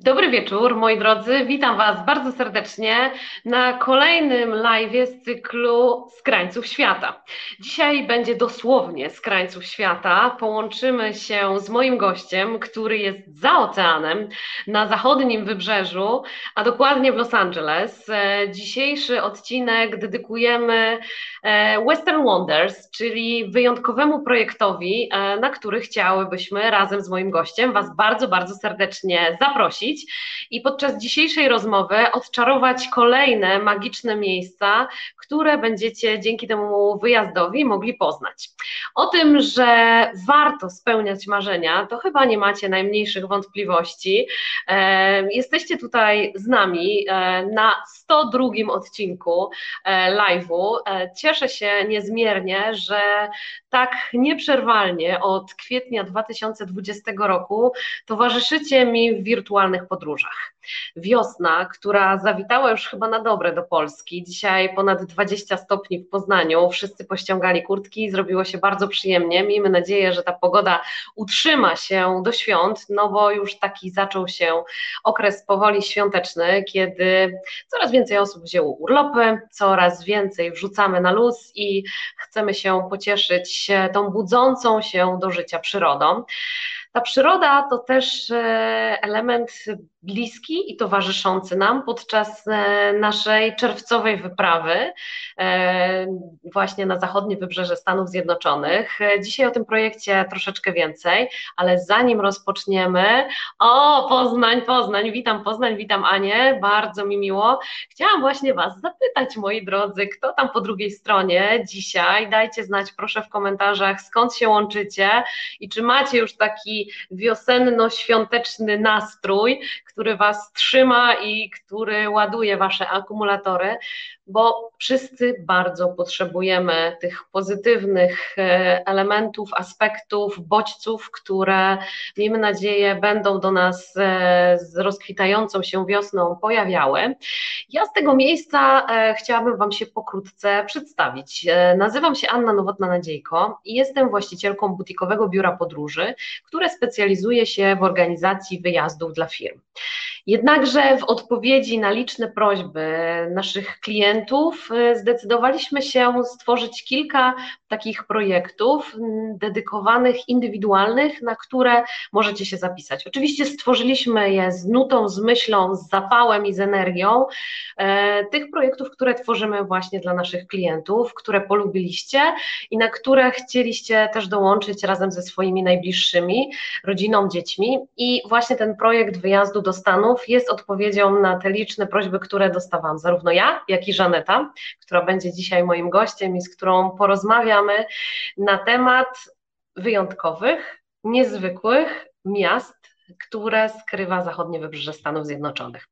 Dobry wieczór, moi drodzy. Witam Was bardzo serdecznie na kolejnym live z cyklu Z krańców świata. Dzisiaj będzie dosłownie z krańców świata. Połączymy się z moim gościem, który jest za oceanem, na zachodnim wybrzeżu, a dokładnie w Los Angeles. E, dzisiejszy odcinek dedykujemy e, Western Wonders, czyli wyjątkowemu projektowi, e, na który chciałybyśmy razem z moim gościem Was bardzo, bardzo serdecznie zaprosić i podczas dzisiejszej rozmowy odczarować kolejne magiczne miejsca, które będziecie dzięki temu wyjazdowi mogli poznać. O tym, że warto spełniać marzenia, to chyba nie macie najmniejszych wątpliwości. E, jesteście tutaj z nami e, na 102 odcinku e, live'u. Cieszę się niezmiernie, że tak nieprzerwalnie od kwietnia 2020 roku towarzyszycie mi w wirtualnych podróżach. Wiosna, która zawitała już chyba na dobre do Polski. Dzisiaj ponad 20 stopni w Poznaniu, wszyscy pościągali kurtki, zrobiło się bardzo przyjemnie. Miejmy nadzieję, że ta pogoda utrzyma się do świąt, no bo już taki zaczął się okres powoli świąteczny, kiedy coraz więcej osób wzięło urlopy, coraz więcej wrzucamy na luz i chcemy się pocieszyć tą budzącą się do życia przyrodą. Ta przyroda to też e, element bliski i towarzyszący nam podczas e, naszej czerwcowej wyprawy e, właśnie na zachodnie wybrzeże Stanów Zjednoczonych. Dzisiaj o tym projekcie troszeczkę więcej, ale zanim rozpoczniemy, o Poznań, Poznań, witam Poznań, witam Anię, bardzo mi miło. Chciałam właśnie Was zapytać, moi drodzy, kto tam po drugiej stronie dzisiaj? Dajcie znać proszę w komentarzach, skąd się łączycie i czy macie już taki wiosenno-świąteczny nastrój, który Was trzyma i który ładuje Wasze akumulatory, bo wszyscy bardzo potrzebujemy tych pozytywnych e, elementów, aspektów, bodźców, które miejmy nadzieję będą do nas e, z rozkwitającą się wiosną pojawiały. Ja z tego miejsca e, chciałabym Wam się pokrótce przedstawić. Nazywam się Anna Nowotna-Nadziejko i jestem właścicielką butikowego biura podróży, które specjalizuje się w organizacji wyjazdów dla firm. Jednakże w odpowiedzi na liczne prośby naszych klientów y, zdecydowaliśmy się stworzyć kilka takich projektów dedykowanych, indywidualnych, na które możecie się zapisać. Oczywiście stworzyliśmy je z nutą, z myślą, z zapałem i z energią e, tych projektów, które tworzymy właśnie dla naszych klientów, które polubiliście i na które chcieliście też dołączyć razem ze swoimi najbliższymi, rodziną, dziećmi. I właśnie ten projekt wyjazdu do Stanów jest odpowiedzią na te liczne prośby, które dostawałam, zarówno ja, jak i Żaneta, która będzie dzisiaj moim gościem i z którą porozmawiam rozmawiamy na temat wyjątkowych, niezwykłych miast, które skrywa zachodnie wybrzeże Stanów Zjednoczonych.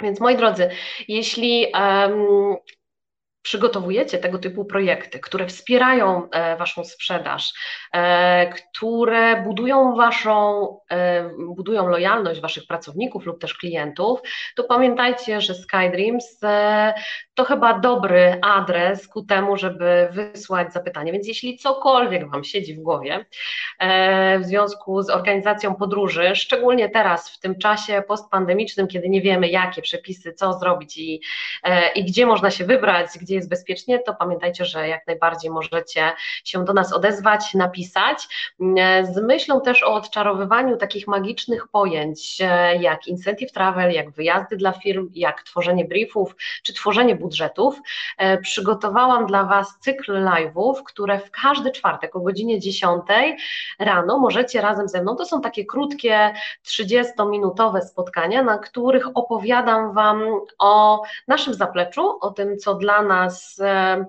Więc moi drodzy, jeśli um, przygotowujecie tego typu projekty, które wspierają e, Waszą sprzedaż, e, które budują Waszą, e, budują lojalność Waszych pracowników lub też klientów, to pamiętajcie, że SkyDreams to chyba dobry adres ku temu, żeby wysłać zapytanie. Więc jeśli cokolwiek Wam siedzi w głowie w związku z organizacją podróży, szczególnie teraz w tym czasie postpandemicznym, kiedy nie wiemy jakie przepisy, co zrobić i, i gdzie można się wybrać, gdzie gdzie jest bezpiecznie, to pamiętajcie, że jak najbardziej możecie się do nas odezwać, napisać. Z myślą też o odczarowywaniu takich magicznych pojęć, jak incentive travel, jak wyjazdy dla firm, jak tworzenie briefów, czy tworzenie budżetów. E, przygotowałam dla Was cykl live'ów, które w każdy czwartek o godzinie 10 rano możecie razem ze mną, to są takie krótkie 30-minutowe spotkania, na których opowiadam Wam o naszym zapleczu, o tym, co dla nas e,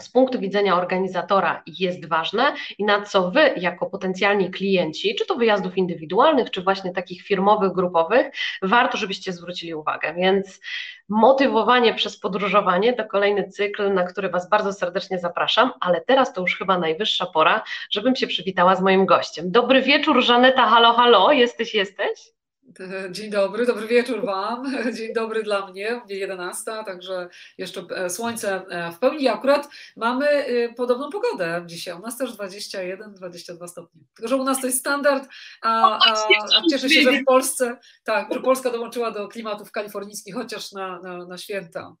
z punktu widzenia organizatora jest ważne i na co Wy, jako potencjalni klienci, czy to wyjazdów indywidualnych, czy właśnie takich firmowych, grupowych, warto, żebyście zwrócili uwagę. Więc motywowanie przez podróżowanie to kolejny cykl, na który Was bardzo serdecznie zapraszam, ale teraz to już chyba najwyższa pora, żebym się przywitała z moim gościem. Dobry wieczór, Żaneta, halo, halo, jesteś, jesteś? Dzień dobry, dobry wieczór Wam. Dzień dobry dla mnie, mnie 11, także jeszcze e, słońce e, w pełni. Akurat mamy e, podobną pogodę dzisiaj. U nas też 21-22 stopnie. Tylko, że u nas to jest standard, a, a, a cieszę się, że w Polsce, tak, że Polska dołączyła do klimatów kalifornijskich, chociaż na, na, na święta.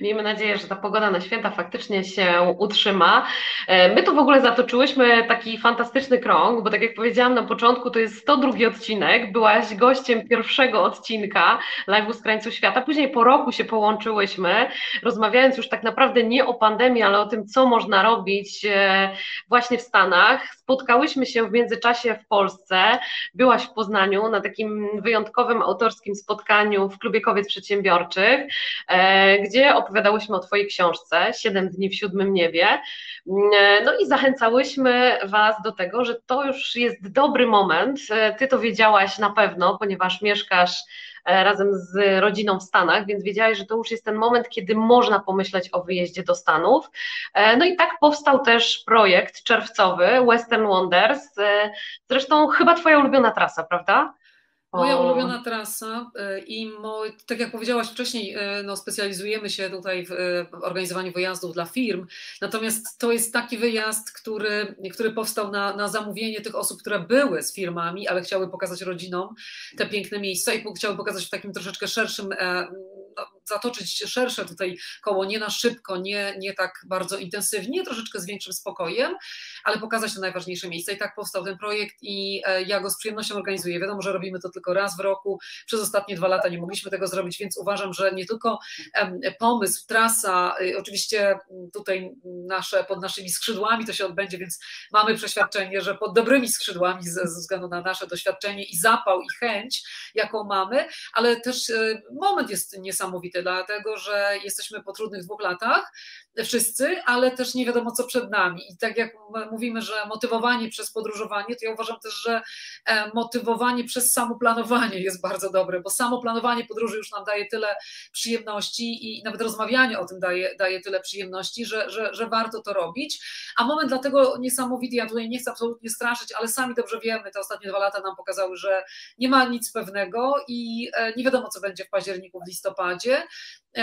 Miejmy nadzieję, że ta pogoda na święta faktycznie się utrzyma. E, my tu w ogóle zatoczyłyśmy taki fantastyczny krąg, bo tak jak powiedziałam na początku, to jest 102 odcinek. Byłaś gościem pierwszego odcinka live'u z krańcu świata. Później po roku się połączyłyśmy, rozmawiając już tak naprawdę nie o pandemii, ale o tym, co można robić e, właśnie w Stanach. Spotkałyśmy się w międzyczasie w Polsce. Byłaś w Poznaniu na takim wyjątkowym autorskim spotkaniu w Klubie Kobiet Przedsiębiorczych, e, gdzie gdzie opowiadałyśmy o Twojej książce Siedem dni w siódmym niebie. No i zachęcałyśmy Was do tego, że to już jest dobry moment. Ty to wiedziałaś na pewno, ponieważ mieszkasz e, razem z rodziną w Stanach, więc wiedziałaś, że to już jest ten moment, kiedy można pomyśleć o wyjeździe do Stanów. E, no i tak powstał też projekt czerwcowy Western Wonders. E, zresztą chyba Twoja ulubiona trasa, prawda? Moja ulubiona trasa y, i moj, tak jak powiedziałaś wcześniej, y, no specjalizujemy się tutaj w organizowaniu wyjazdów dla firm, natomiast to jest taki wyjazd, który, który powstał na, na zamówienie tych osób, które były z firmami, ale chciały pokazać rodzinom te piękne miejsca i chciały pokazać w takim troszeczkę szerszym e, zatoczyć szersze tutaj koło, nie na szybko, nie, nie tak bardzo intensywnie, troszeczkę z większym spokojem, ale pokazać te najważniejsze miejsca. I tak powstał ten projekt i e, ja go z przyjemnością organizuję. Wiadomo, że robimy to tylko raz w roku. Przez ostatnie dwa lata nie mogliśmy tego zrobić, więc uważam, że nie tylko pomysł, trasa, y, oczywiście tutaj nasze, pod naszymi skrzydłami to się odbędzie, więc mamy przeświadczenie, że pod dobrymi skrzydłami ze, ze względu na nasze doświadczenie i zapał i chęć, jaką mamy, ale też y, moment jest niesamowity dlatego że jesteśmy po trudnych dwóch latach, wszyscy, ale też nie wiadomo, co przed nami. I tak jak mówimy, że motywowanie przez podróżowanie, to ja uważam też, że e, motywowanie przez samoplanowanie jest bardzo dobre, bo samo planowanie podróży już nam daje tyle przyjemności i nawet rozmawianie o tym daje, daje tyle przyjemności, że, że, że warto to robić. A moment dlatego niesamowity, ja tutaj nie chcę absolutnie straszyć, ale sami dobrze wiemy, te ostatnie dwa lata nam pokazały, że nie ma nic pewnego i e, nie wiadomo, co będzie w październiku, w listopadzie.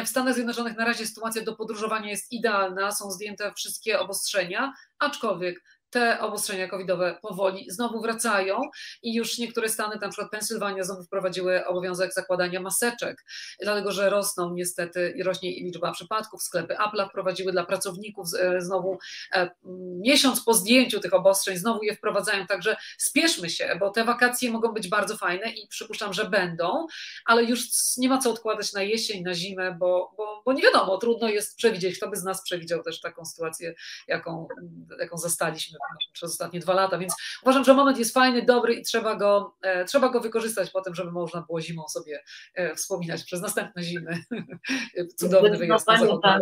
W Stanach Zjednoczonych na razie sytuacja do podróżowania jest idealna, są zdjęte wszystkie obostrzenia, aczkolwiek te obostrzenia covidowe powoli znowu wracają i już niektóre stany, na przykład Pensylwania, znowu wprowadziły obowiązek zakładania maseczek, dlatego że rosną niestety i rośnie liczba przypadków. Sklepy Apple wprowadziły dla pracowników e, znowu e, miesiąc po zdjęciu tych obostrzeń, znowu je wprowadzają, także spieszmy się, bo te wakacje mogą być bardzo fajne i przypuszczam, że będą, ale już nie ma co odkładać na jesień, na zimę, bo, bo, bo nie wiadomo, trudno jest przewidzieć, kto by z nas przewidział też taką sytuację, jaką, jaką zastaliśmy przez ostatnie dwa lata, więc uważam, że moment jest fajny, dobry i trzeba go, e, trzeba go wykorzystać potem, żeby można było zimą sobie e, wspominać przez następne zimy. Cudowny wyjazd na zachodnie tak.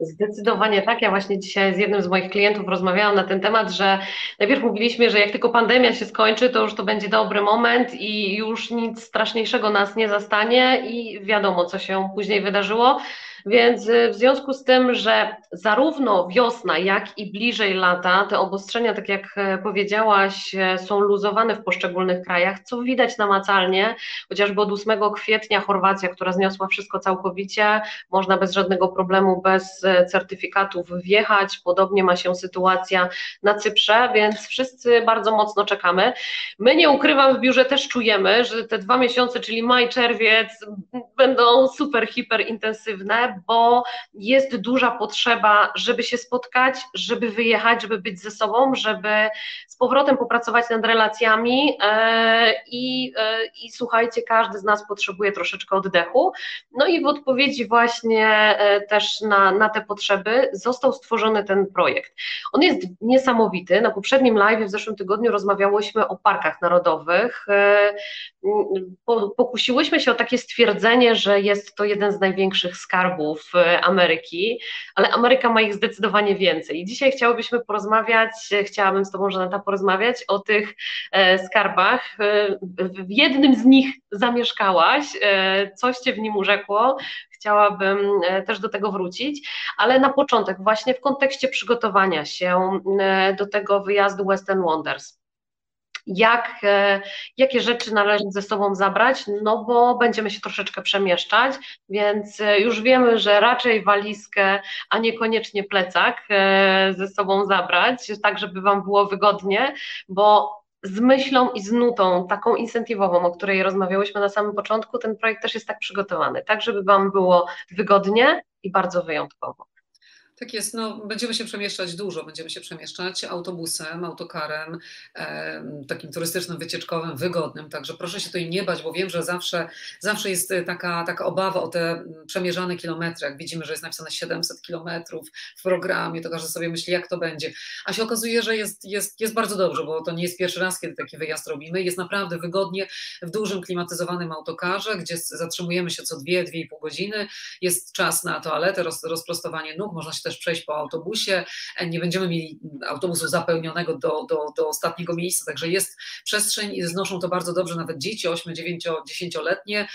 Zdecydowanie tak. Ja właśnie dzisiaj z jednym z moich klientów rozmawiałam na ten temat, że najpierw mówiliśmy, że jak tylko pandemia się skończy, to już to będzie dobry moment i już nic straszniejszego nas nie zastanie i wiadomo, co się później wydarzyło. Więc y, w związku z tym, że zarówno wiosna, jak i bliżej lata, te obostrzenia, tak jak e, powiedziałaś, e, są luzowane w poszczególnych krajach, co widać namacalnie, chociażby od 8 kwietnia Chorwacja, która zniosła wszystko całkowicie, można bez żadnego problemu, bez e, certyfikatów wjechać. Podobnie ma się sytuacja na Cyprze, więc wszyscy bardzo mocno czekamy. My nie ukrywam, w biurze też czujemy, że te dwa miesiące, czyli maj, czerwiec, będą super, hiper intensywne, bo jest duża potrzeba, żeby się spotkać, żeby wyjechać, żeby być ze sobą, żeby z powrotem popracować nad relacjami e, i, e, i słuchajcie, każdy z nas potrzebuje troszeczkę oddechu. No i w odpowiedzi właśnie e, też na, na te potrzeby został stworzony ten projekt. On jest niesamowity. Na poprzednim live w zeszłym tygodniu rozmawiałyśmy o parkach narodowych. Pokusiłyśmy się o takie stwierdzenie, że jest to jeden z największych skarbów E, Ameryki, ale Ameryka ma ich zdecydowanie więcej. I dzisiaj chciałybyśmy porozmawiać, chciałabym z Tobą, Żaneta, porozmawiać o tych e, skarbach. E, w jednym z nich zamieszkałaś, coś Cię w nim urzekło, chciałabym też do tego wrócić, ale na początek, właśnie w kontekście przygotowania się do tego wyjazdu Western Wonders. Jak, e, jakie rzeczy należy ze sobą zabrać, no bo będziemy się troszeczkę przemieszczać, więc e, już wiemy, że raczej walizkę, a niekoniecznie plecak e, ze sobą zabrać, tak żeby Wam było wygodnie, bo z myślą i z nutą taką incentywową, o której rozmawiałyśmy na samym początku, ten projekt też jest tak przygotowany, tak żeby Wam było wygodnie i bardzo wyjątkowo. Tak jest, no, będziemy się przemieszczać dużo, będziemy się przemieszczać autobusem, autokarem, e, takim turystycznym, wycieczkowym, wygodnym, także proszę się tutaj nie bać, bo wiem, że zawsze, zawsze jest taka, taka obawa o te przemierzane kilometry, jak widzimy, że jest napisane 700 kilometrów w programie, to każdy sobie myśli, jak to będzie, a się okazuje, że jest, jest, jest bardzo dobrze, bo to nie jest pierwszy raz, kiedy taki wyjazd robimy, jest naprawdę wygodnie w dużym klimatyzowanym autokarze, gdzie zatrzymujemy się co dwie, dwie i pół godziny, jest czas na toaletę, roz, rozprostowanie nóg, można się też przejść po autobusie, e, nie będziemy mieli autobusu zapełnionego do, do, do ostatniego miejsca, także jest przestrzeń i znoszą to bardzo dobrze nawet dzieci 8, 9, 10-letnie,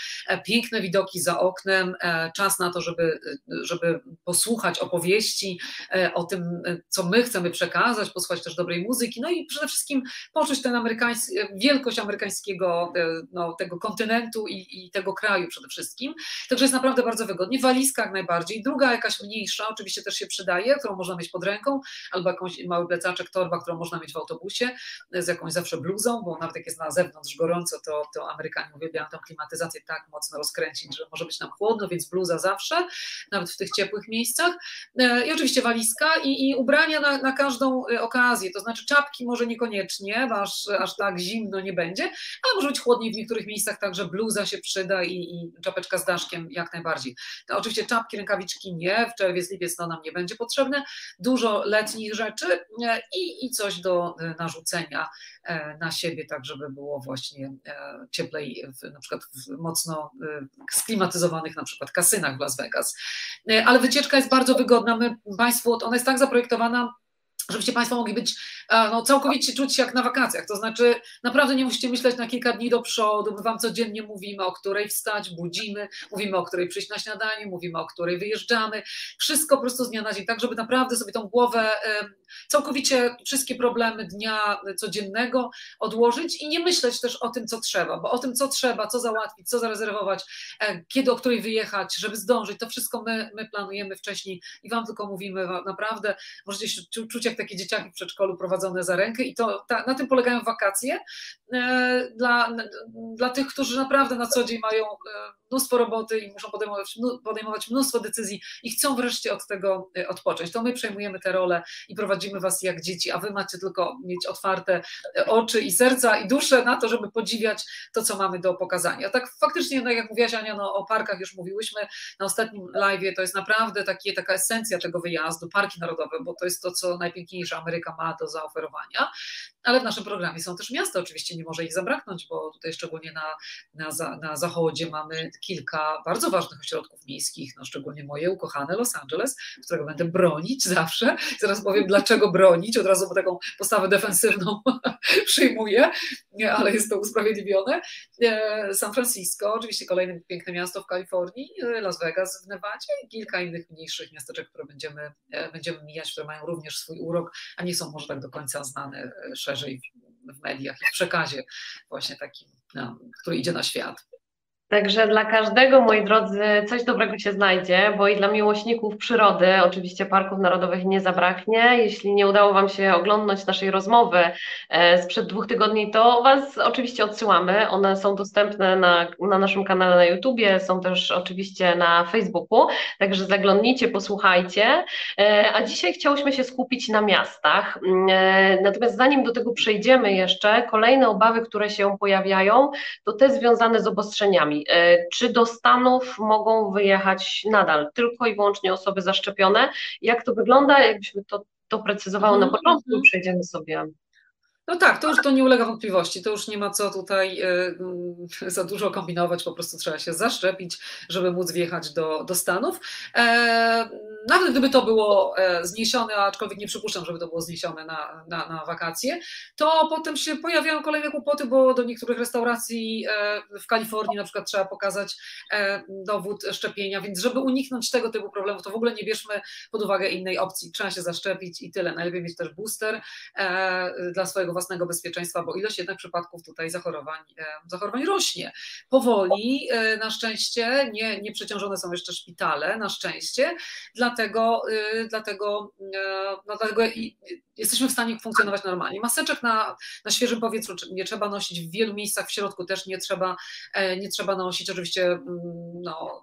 piękne widoki za oknem, e, czas na to, żeby, żeby posłuchać opowieści e, o tym, co my chcemy przekazać, posłuchać też dobrej muzyki, no i przede wszystkim poczuć ten amerykański, wielkość amerykańskiego no, tego kontynentu i, i tego kraju przede wszystkim. Także jest naprawdę bardzo wygodnie. Walizka jak najbardziej. Druga jakaś mniejsza, oczywiście też się przydaje, którą można mieć pod ręką, albo jakąś mały plecaczek, torba, którą można mieć w autobusie, z jakąś zawsze bluzą, bo nawet jak jest na zewnątrz gorąco, to, to Amerykanie uwielbiają tą klimatyzację tak mocno rozkręcić, że może być nam chłodno, więc bluza zawsze, nawet w tych ciepłych miejscach. E, I oczywiście walizka i, i ubrania na, na każdą e, okazję, to znaczy czapki może niekoniecznie, aż, aż tak zimno nie będzie, ale może być chłodniej w niektórych miejscach, także bluza się przyda i, i czapeczka z daszkiem jak najbardziej. To oczywiście czapki, rękawiczki nie, w czerwiec, lipiec to nam nie będzie potrzebne, dużo letnich rzeczy e, i, i coś do e, narzucenia e, na siebie, tak żeby było właśnie cieplej, w, na przykład w mocno sklimatyzowanych na przykład kasynach w Las Vegas. Ale wycieczka jest bardzo wygodna, my Państwu, ona jest tak zaprojektowana, żebyście Państwo mogli być no, całkowicie czuć się jak na wakacjach. To znaczy, naprawdę nie musicie myśleć na kilka dni do przodu. My Wam codziennie mówimy, o której wstać, budzimy, mówimy, o której przyjść na śniadanie, mówimy, o której wyjeżdżamy. Wszystko po prostu z dnia na dzień, tak żeby naprawdę sobie tą głowę całkowicie wszystkie problemy dnia codziennego odłożyć i nie myśleć też o tym, co trzeba, bo o tym, co trzeba, co załatwić, co zarezerwować, e, kiedy, o której wyjechać, żeby zdążyć, to wszystko my, my planujemy wcześniej i Wam tylko mówimy naprawdę, możecie się czuć jak takie dzieciaki w przedszkolu prowadzone za rękę i to ta, na tym polegają wakacje e, dla, dla tych, którzy naprawdę na co dzień mają e, mnóstwo roboty i muszą podejmować, podejmować mnóstwo decyzji i chcą wreszcie od tego odpocząć. To my przejmujemy tę rolę i prowadzimy was jak dzieci, a wy macie tylko mieć otwarte oczy i serca i duszę na to, żeby podziwiać to, co mamy do pokazania. Tak faktycznie, no jak mówiłaś Ania, no, o parkach już mówiłyśmy na ostatnim live, to jest naprawdę takie, taka esencja tego wyjazdu, parki narodowe, bo to jest to, co najpiękniejsze Ameryka ma do zaoferowania, ale w naszym programie są też miasta, oczywiście nie może ich zabraknąć, bo tutaj szczególnie na, na, na zachodzie mamy kilka bardzo ważnych ośrodków miejskich, no szczególnie moje ukochane Los Angeles, którego będę bronić zawsze. Zaraz powiem, dlaczego bronić, od razu taką postawę defensywną przyjmuję, ale jest to usprawiedliwione. E, San Francisco, oczywiście kolejne piękne miasto w Kalifornii, e, Las Vegas w Nevadzie i kilka innych mniejszych miasteczek, które będziemy, e, będziemy mijać, które mają również swój urok, a nie są może tak do końca znane w mediach i w przekazie właśnie takim, no, który idzie na świat. Także dla każdego, moi drodzy, coś dobrego się znajdzie, bo i dla miłośników przyrody, oczywiście parków narodowych nie zabraknie. Jeśli nie udało Wam się oglądnąć naszej rozmowy e, sprzed dwóch tygodni, to Was oczywiście odsyłamy. One są dostępne na, na naszym kanale na YouTubie, są też oczywiście na Facebooku, także zaglądnijcie, posłuchajcie. E, a dzisiaj chciałyśmy się skupić na miastach. E, natomiast zanim do tego przejdziemy jeszcze, kolejne obawy, które się pojawiają, to te związane z obostrzeniami. E, czy do Stanów mogą wyjechać nadal tylko i wyłącznie osoby zaszczepione? Jak to wygląda? Jakbyśmy to doprecyzowały na mhm, początku mhm. przejdziemy sobie no tak, to już to nie ulega wątpliwości. To już nie ma co tutaj y, za dużo kombinować, po prostu trzeba się zaszczepić, żeby móc wjechać do, do Stanów. E, nawet gdyby to było e, zniesione, aczkolwiek nie przypuszczam, żeby to było zniesione na, na, na wakacje, to potem się pojawiają kolejne kłopoty, bo do niektórych restauracji e, w Kalifornii na przykład trzeba pokazać dowód szczepienia, więc żeby uniknąć tego typu problemów, to w ogóle nie bierzmy pod uwagę innej opcji. Trzeba się zaszczepić i tyle. Najlepiej mieć też booster dla swojego własnego bezpieczeństwa, bo ilość jednak przypadków tutaj zachorowań, zachorowań rośnie. Powoli, na szczęście, nie, nie przeciążone są jeszcze szpitale, na szczęście, dlatego, y, dlatego, y, no, dlatego jesteśmy w stanie funkcjonować normalnie. Maseczek na, na świeżym powietrzu nie trzeba nosić w wielu miejscach, w środku też nie trzeba, e, nie trzeba nosić, oczywiście mm, no,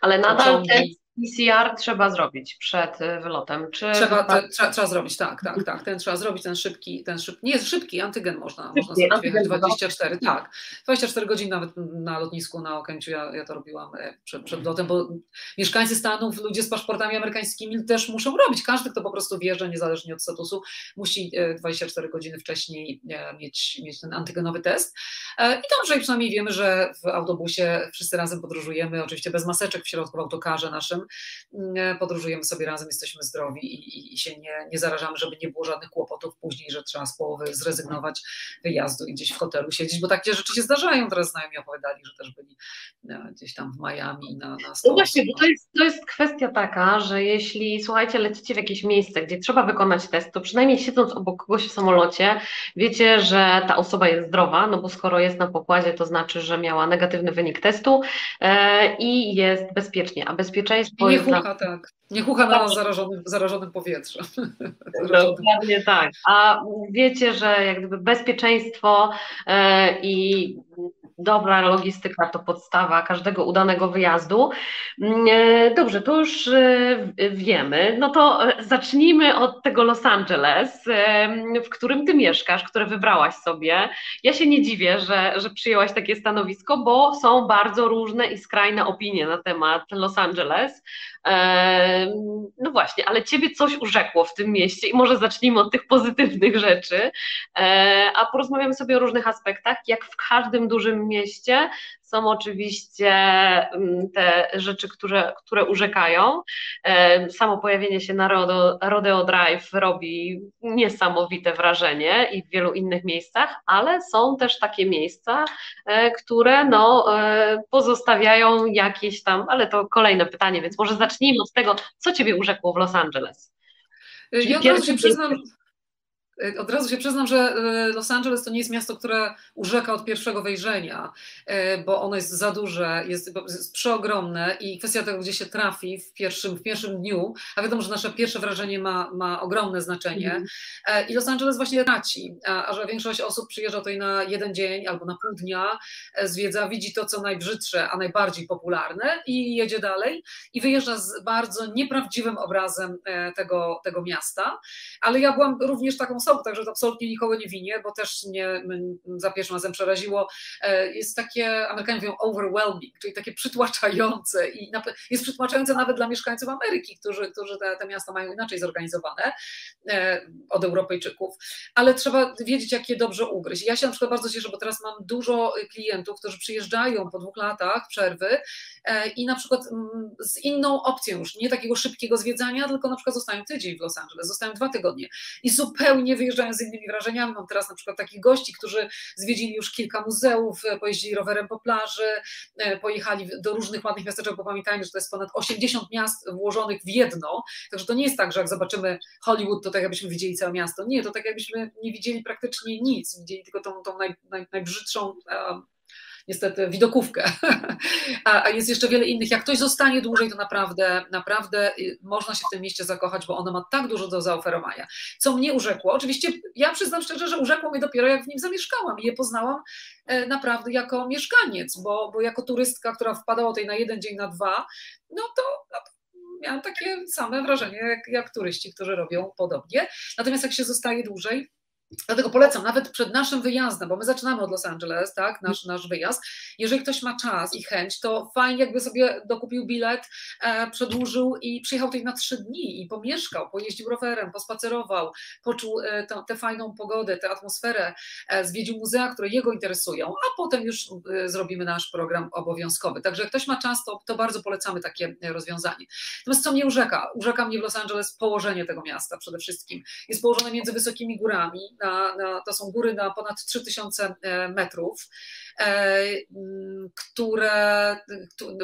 ale nadal test PCR trzeba zrobić przed y, wylotem. Czy trzeba, te, trzeba, trzeba, zrobić, tak, tak, tak. Ten trzeba zrobić, ten szybki, ten szybki, nie jest szybki, antygen można, szybki, można zrobić antygen 24, tak. 24 godzin nawet na lotnisku na Okęciu, ja, ja to robiłam e, przed, przed lotem, bo mieszkańcy Stanów, ludzie z paszportami amerykańskimi też muszą robić. Każdy, kto po prostu wjeżdża, niezależnie od statusu, musi 24 e, godziny wcześniej e, mieć, mieć ten antygenowy test. I dobrze, i przynajmniej wiemy, że w autobusie wszyscy razem podróżujemy, oczywiście bez maseczek w środku, w autokarze naszym, podróżujemy sobie razem, jesteśmy zdrowi i, i, się nie, nie zarażamy, żeby nie było żadnych kłopotów później, że trzeba z połowy zrezygnować wyjazdu i gdzieś w hotelu siedzieć, bo takie rzeczy się zdarzają. Teraz znajomi opowiadali, że też byli e, gdzieś tam w Miami na, na No właśnie, bo to jest, to jest kwestia taka, że jeśli słuchajcie, lecicie w jakieś miejsce, gdzie trzeba wykonać test, to przynajmniej siedząc obok kogoś w samolocie, wiecie, że ta osoba jest zdrowa, no bo skoro jest na pokładzie, to znaczy, że miała negatywny wynik testu e, i jest bezpiecznie, a bezpieczeństwo nie hucha, tak. Nie hucha na zarażonym, zarażonym powietrze. Dokładnie tak. A wiecie, że jak gdyby bezpieczeństwo e, i dobra logistyka to podstawa każdego udanego wyjazdu. Mm, e, dobrze, to już e, wiemy. No to zacznijmy od tego Los Angeles, w którym ty mieszkasz, które wybrałaś sobie. Ja się nie dziwię, że, że przyjęłaś takie stanowisko, bo są bardzo różne i skrajne opinie na temat Los Angeles. No właśnie, ale ciebie coś urzekło w tym mieście i może zacznijmy od tych pozytywnych rzeczy, e, a porozmawiamy sobie o różnych aspektach. Jak w każdym dużym mieście, są oczywiście mm, te rzeczy, które, które urzekają. Samo pojawienie się na Rodeo, Rodeo Drive robi niesamowite wrażenie i w wielu innych miejscach, ale są też takie miejsca, e, które no, e, pozostawiają jakieś tam, ale to kolejne pytanie, więc może zacznijmy od tego, co Ciebie urzekło w Los Angeles. Czyli ja od razu się przyznam, E, od razu się przyznam, że e, Los Angeles to nie jest miasto, które urzeka od pierwszego wejrzenia, e, bo ono jest za duże, jest, jest przeogromne i kwestia tego, gdzie się trafi w pierwszym, w pierwszym dniu, a wiadomo, że nasze pierwsze wrażenie ma, ma ogromne znaczenie mm. i Los Angeles właśnie traci, a, a, że większość osób przyjeżdża tutaj na jeden dzień albo na pół dnia, zwiedza, widzi to, co najbrzydsze, a najbardziej popularne i jedzie dalej i wyjeżdża z bardzo nieprawdziwym obrazem tego, tego miasta, ale ja byłam również taką osobą, osobą, także to absolutnie nikogo nie winię, bo też mnie za pierwszym razem przeraziło. E, jest takie, Amerykanie mówią overwhelming, czyli takie przytłaczające i jest przytłaczające nawet dla mieszkańców Ameryki, którzy, którzy te, te miasta mają inaczej zorganizowane e, od Europejczyków, ale trzeba wiedzieć, jak je dobrze ugryźć. Ja się na przykład bardzo cieszę, bo teraz mam dużo klientów, którzy przyjeżdżają po dwóch latach przerwy e, i na przykład z inną opcją już, nie takiego szybkiego zwiedzania, tylko na przykład zostają tydzień w Los Angeles, zostają dwa tygodnie i zupełnie wyjeżdżają z innymi wrażeniami. Mam teraz na przykład takich gości, którzy zwiedzili już kilka muzeów, e, pojeździli rowerem po plaży, e, pojechali do różnych ładnych miasteczek, bo pamiętajmy, że to jest ponad 80 miast włożonych w jedno, także to nie jest tak, że jak zobaczymy Hollywood, to tak jakbyśmy widzieli całe miasto. Nie, to tak jakbyśmy nie widzieli praktycznie nic, widzieli tylko tą, tą naj, naj, najbrzydszą niestety widokówkę. A, jest jeszcze wiele innych. Jak ktoś zostanie dłużej, to naprawdę, naprawdę y, można się w tym mieście zakochać, bo ono ma tak dużo do zaoferowania. Co mnie urzekło, oczywiście ja przyznam szczerze, że urzekło mnie dopiero jak w nim zamieszkałam i je poznałam e, naprawdę jako mieszkaniec, bo, bo jako turystka, która wpadała tutaj na jeden dzień, na dwa, no to, no to miałam takie same wrażenie jak, jak turyści, którzy robią podobnie. Natomiast jak się zostaje dłużej, Dlatego polecam, nawet przed naszym wyjazdem, bo my zaczynamy od Los Angeles, tak, nasz, nasz wyjazd. Jeżeli ktoś ma czas i chęć, to fajnie, jakby sobie dokupił bilet, e, przedłużył i przyjechał tutaj na trzy dni i pomieszkał, pojeździł rowerem, pospacerował, poczuł e, tę, fajną pogodę, tę atmosferę, e, zwiedził muzea, które jego interesują, a potem już e, zrobimy nasz program obowiązkowy. Także jak ktoś ma czas, to, to bardzo polecamy takie rozwiązanie. Natomiast co mnie urzeka? Urzeka mnie w Los Angeles położenie tego miasta przede wszystkim. Jest położone między wysokimi górami, na, na, to są góry na ponad 3000 e, metrów, które,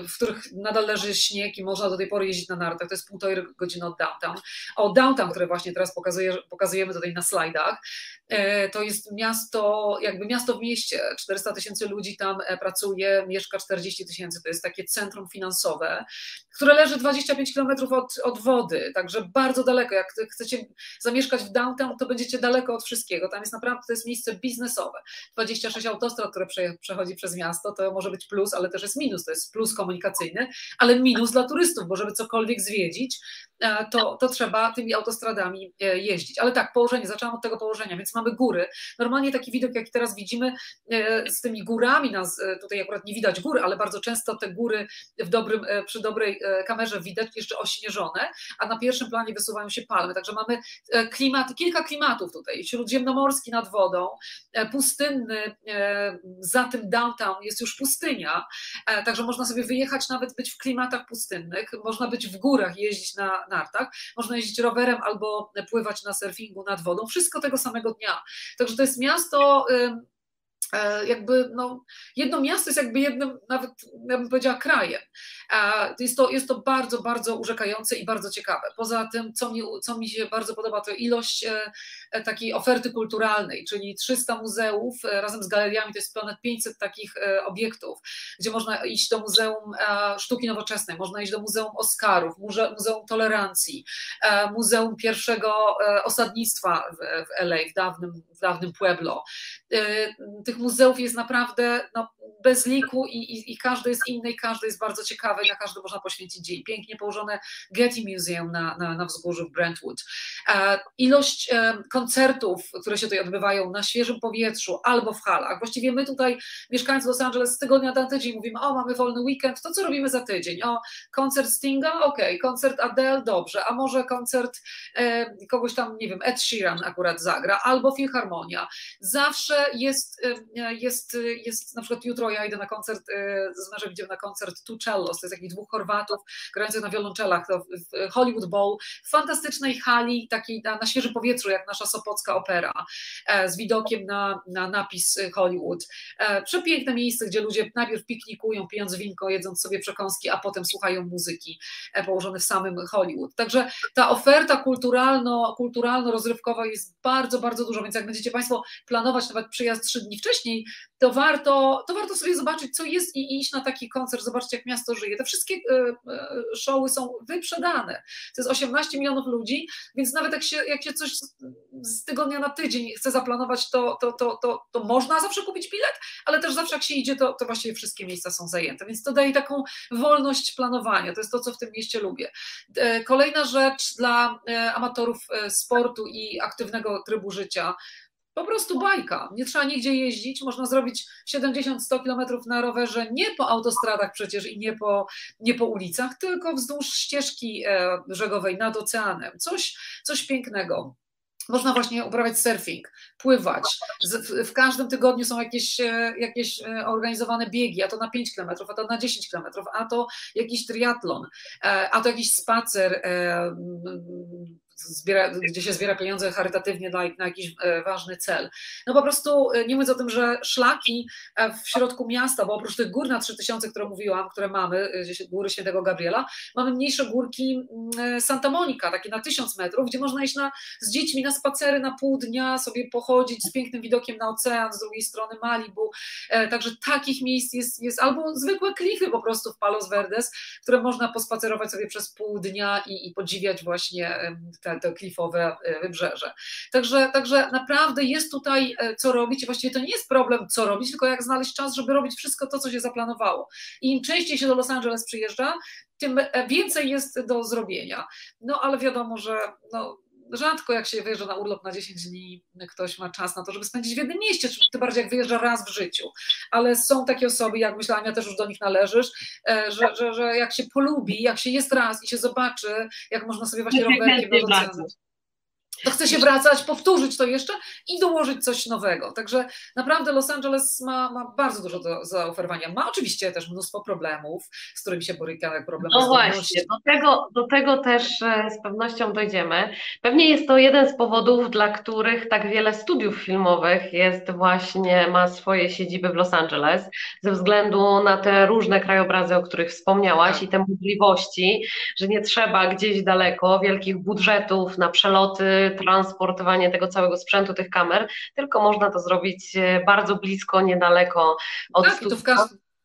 w których nadal leży śnieg i można do tej pory jeździć na nartach. To jest półtorej godziny od downtown. O downtown, które właśnie teraz pokazuje, pokazujemy tutaj na slajdach, e, to jest miasto, jakby miasto w mieście. 400 tysięcy ludzi tam pracuje, mieszka 40 tysięcy. To jest takie centrum finansowe, które leży 25 kilometrów od, od wody, także bardzo daleko. Jak chcecie zamieszkać w downtown, to będziecie daleko od wszystkiego wszystkiego. Tam jest naprawdę, to jest miejsce biznesowe. 26 autostrad, które przechodzi przez miasto, to może być plus, ale też jest minus. To jest plus komunikacyjny, ale minus dla turystów, bo żeby cokolwiek zwiedzić, e, to, to trzeba tymi autostradami e, jeździć. Ale tak, położenie, zaczęłam od tego położenia, więc mamy góry. Normalnie taki widok, jaki teraz widzimy e, z tymi górami, nas, tutaj akurat nie widać góry, ale bardzo często te góry w dobrym, przy dobrej kamerze widać jeszcze ośnieżone, a na pierwszym planie wysuwają się palmy. Także mamy klimat, kilka klimatów tutaj. Śródziemne ziemnomorski nad wodą, pustynny, za tym downtown jest już pustynia, e, także można sobie wyjechać, nawet być w klimatach pustynnych, można być w górach, jeździć na nartach, można jeździć rowerem albo pływać na surfingu nad wodą, wszystko tego samego dnia. Także to jest miasto jakby no, jedno miasto jest jakby jednym, nawet ja bym powiedziała, krajem. E, jest to, jest to bardzo, bardzo urzekające i bardzo ciekawe. Poza tym, co mi, co mi się bardzo podoba, to ilość e, takiej oferty kulturalnej, czyli 300 muzeów razem z galeriami, to jest ponad 500 takich obiektów, gdzie można iść do Muzeum Sztuki Nowoczesnej, można iść do Muzeum Oscarów, Muzeum Tolerancji, Muzeum Pierwszego Osadnictwa w LA, w dawnym, w dawnym Pueblo. Tych muzeów jest naprawdę no, bez liku i, i, i każdy jest inny i każdy jest bardzo ciekawy na każdy można poświęcić dzień. Pięknie położone Getty Museum na, na, na wzgórzu w Brentwood. E, ilość e, koncertów, które się tutaj odbywają na świeżym powietrzu albo w halach. Właściwie my tutaj, mieszkając w Los Angeles, z tygodnia na tydzień mówimy, o mamy wolny weekend, to co robimy za tydzień? O, koncert Stinga? Okej, okay. koncert Adele? Dobrze, a może koncert e, kogoś tam, nie wiem, Ed Sheeran akurat zagra, albo Filharmonia. Zawsze jest, jest, jest na przykład jutro ja idę na koncert, y, z mężem idziemy na koncert Two Cellos, to jest takich dwóch Chorwatów grających na wiolonczelach, w Hollywood Bowl, w fantastycznej hali, takiej na, na świeżym powietrzu, jak nasza Sopocka Opera, e, z widokiem na, na napis Hollywood. E, przepiękne miejsce, gdzie ludzie najpierw piknikują, pijąc winko, jedząc sobie przekąski, a potem słuchają muzyki, e, położone w samym Hollywood. Także ta oferta kulturalno, kulturalno-rozrywkowa jest bardzo, bardzo dużo, więc jak będziecie Państwo planować nawet przyjazd trzy dni wcześniej, to warto, to warto sobie zobaczyć, co jest i iść na taki koncert, zobaczcie, jak miasto żyje. Te wszystkie e, e, showy są wyprzedane. To jest 18 milionów ludzi, więc nawet jak się, jak się coś z tygodnia na tydzień chce zaplanować, to, to, to, to, to można zawsze kupić bilet, ale też zawsze jak się idzie, to, to właściwie wszystkie miejsca są zajęte, więc to daje taką wolność planowania. To jest to, co w tym mieście lubię. E, kolejna rzecz dla amatorów sportu i aktywnego trybu życia, po prostu bajka. Nie trzeba nigdzie jeździć. Można zrobić 70-100 kilometrów na rowerze, nie po autostradach przecież i nie po, nie po ulicach, tylko wzdłuż ścieżki e, brzegowej nad oceanem. Coś, coś pięknego. Można właśnie uprawiać surfing, pływać. W, każdym tygodniu są jakieś, e, jakieś e, organizowane biegi, a to na 5 km, a to na 10 km, a to jakiś triatlon, a to jakiś spacer zbiera, gdzie się zbiera pieniądze charytatywnie na, na jakiś e, ważny cel. No po prostu e, nie mówiąc o tym, że szlaki e, w środku miasta, bo oprócz tych gór na 3000, które mówiłam, które mamy, góry Świętego Gabriela, mamy mniejsze górki mm, Santa Monica, takie na 1000 metrów, gdzie można iść na, z dziećmi na spacery na pół dnia, sobie pochodzić z pięknym widokiem na ocean, z drugiej strony Malibu. Także takich miejsc jest, jest albo zwykłe klify po prostu w Palos Verdes, które można pospacerować sobie przez pół dnia i, i podziwiać właśnie te, te klifowe e, wybrzeże. Także, także naprawdę jest tutaj e, co robić i właściwie to nie jest problem, co robić, tylko jak znaleźć czas, żeby robić wszystko to, co się zaplanowało. I im częściej się do Los Angeles przyjeżdża, tym e, więcej jest do zrobienia. No ale wiadomo, że no, rzadko jak się wyjeżdża na urlop na 10 dni, ktoś ma czas na to, żeby spędzić w jednym mieście, tym bardziej jak wyjeżdża raz w życiu. Ale są takie osoby, jak myślałam, ja też już do nich należysz, e, że, że, że jak się polubi, jak się jest raz i się zobaczy, jak można sobie właśnie rowerkiem to chce się wracać, powtórzyć to jeszcze i dołożyć coś nowego. Także naprawdę Los Angeles ma, ma bardzo dużo do zaoferowania. Ma oczywiście też mnóstwo problemów, z którymi się boryka, jak problem No właśnie, do tego, do tego też e, z pewnością dojdziemy. Pewnie jest to jeden z powodów, dla których tak wiele studiów filmowych jest właśnie, ma swoje siedziby w Los Angeles, ze względu na te różne krajobrazy, o których wspomniałaś tak. i te możliwości, że nie trzeba gdzieś daleko wielkich budżetów na przeloty transportowanie tego całego sprzętu, tych kamer, tylko można to zrobić e, bardzo blisko, niedaleko od tak, w,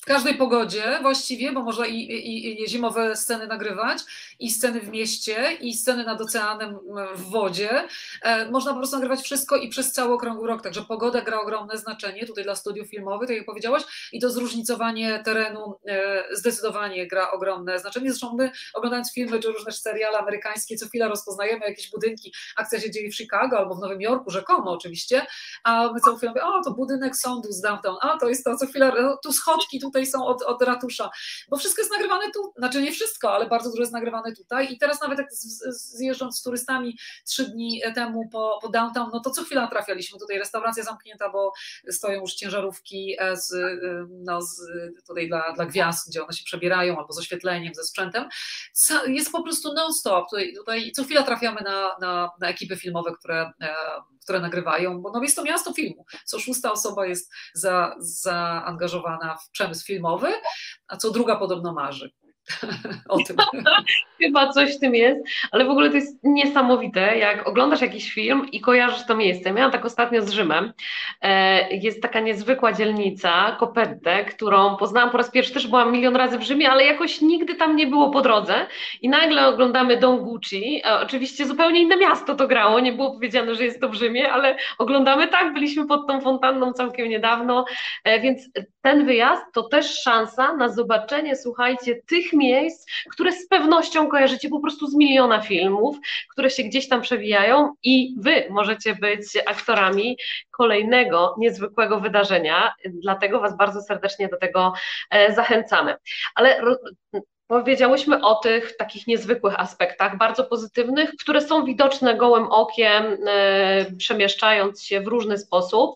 w każdej pogodzie właściwie, bo można i, i, i, zimowe sceny nagrywać, i sceny w mieście, i sceny nad oceanem w wodzie. E, można po prostu nagrywać wszystko i przez cały okrągły rok, także pogoda gra ogromne znaczenie tutaj dla studiów filmowych, tak jak powiedziałaś, i to zróżnicowanie terenu e, zdecydowanie gra ogromne znaczenie. Zresztą my oglądając filmy czy różne seriale amerykańskie, co chwila rozpoznajemy jakieś budynki, akcja się dzieje w Chicago albo w Nowym Jorku, rzekomo oczywiście, a my cały film mówimy, o to budynek sądu z downtown, a to jest to, co chwila, no, tu schodki, tu tutaj są od, od ratusza, bo wszystko jest nagrywane tu, znaczy nie wszystko, ale bardzo dużo jest nagrywane tutaj. I teraz nawet jak zjeżdżąc z turystami trzy dni temu po, po downtown, no to co chwila trafialiśmy. Tutaj, restauracja zamknięta, bo stoją już ciężarówki e, z, e, no, z, tutaj dla, dla gwiazd, gdzie one się przebierają, albo z oświetleniem, ze sprzętem, jest po prostu non-stop, tutaj, tutaj co chwila trafiamy na, na, na ekipy filmowe, które e, które nagrywają, bo no jest to miasto filmu. Co szósta osoba jest za, zaangażowana w przemysł filmowy, a co druga podobno marzy o tym. Chyba coś w tym jest, ale w ogóle to jest niesamowite, jak oglądasz jakiś film i kojarzysz to miejsce. Miałam tak ostatnio z Rzymem. E, jest taka niezwykła dzielnica, Kopette, którą poznałam po raz pierwszy, też byłam milion razy w Rzymie, ale jakoś nigdy tam nie było po drodze i nagle oglądamy Don Gucci. Oczywiście zupełnie inne miasto to grało, nie było powiedziane, że jest to w Rzymie, ale oglądamy tak, byliśmy pod tą fontanną całkiem niedawno, e, więc ten wyjazd to też szansa na zobaczenie, słuchajcie, tych miejsc, które z pewnością kojarzycie po prostu z miliona filmów, które się gdzieś tam przewijają i wy możecie być aktorami kolejnego niezwykłego wydarzenia. Dlatego Was bardzo serdecznie do tego e, zachęcamy. Ale Powiedziałyśmy o tych takich niezwykłych aspektach, bardzo pozytywnych, które są widoczne gołym okiem, e, przemieszczając się w różny sposób.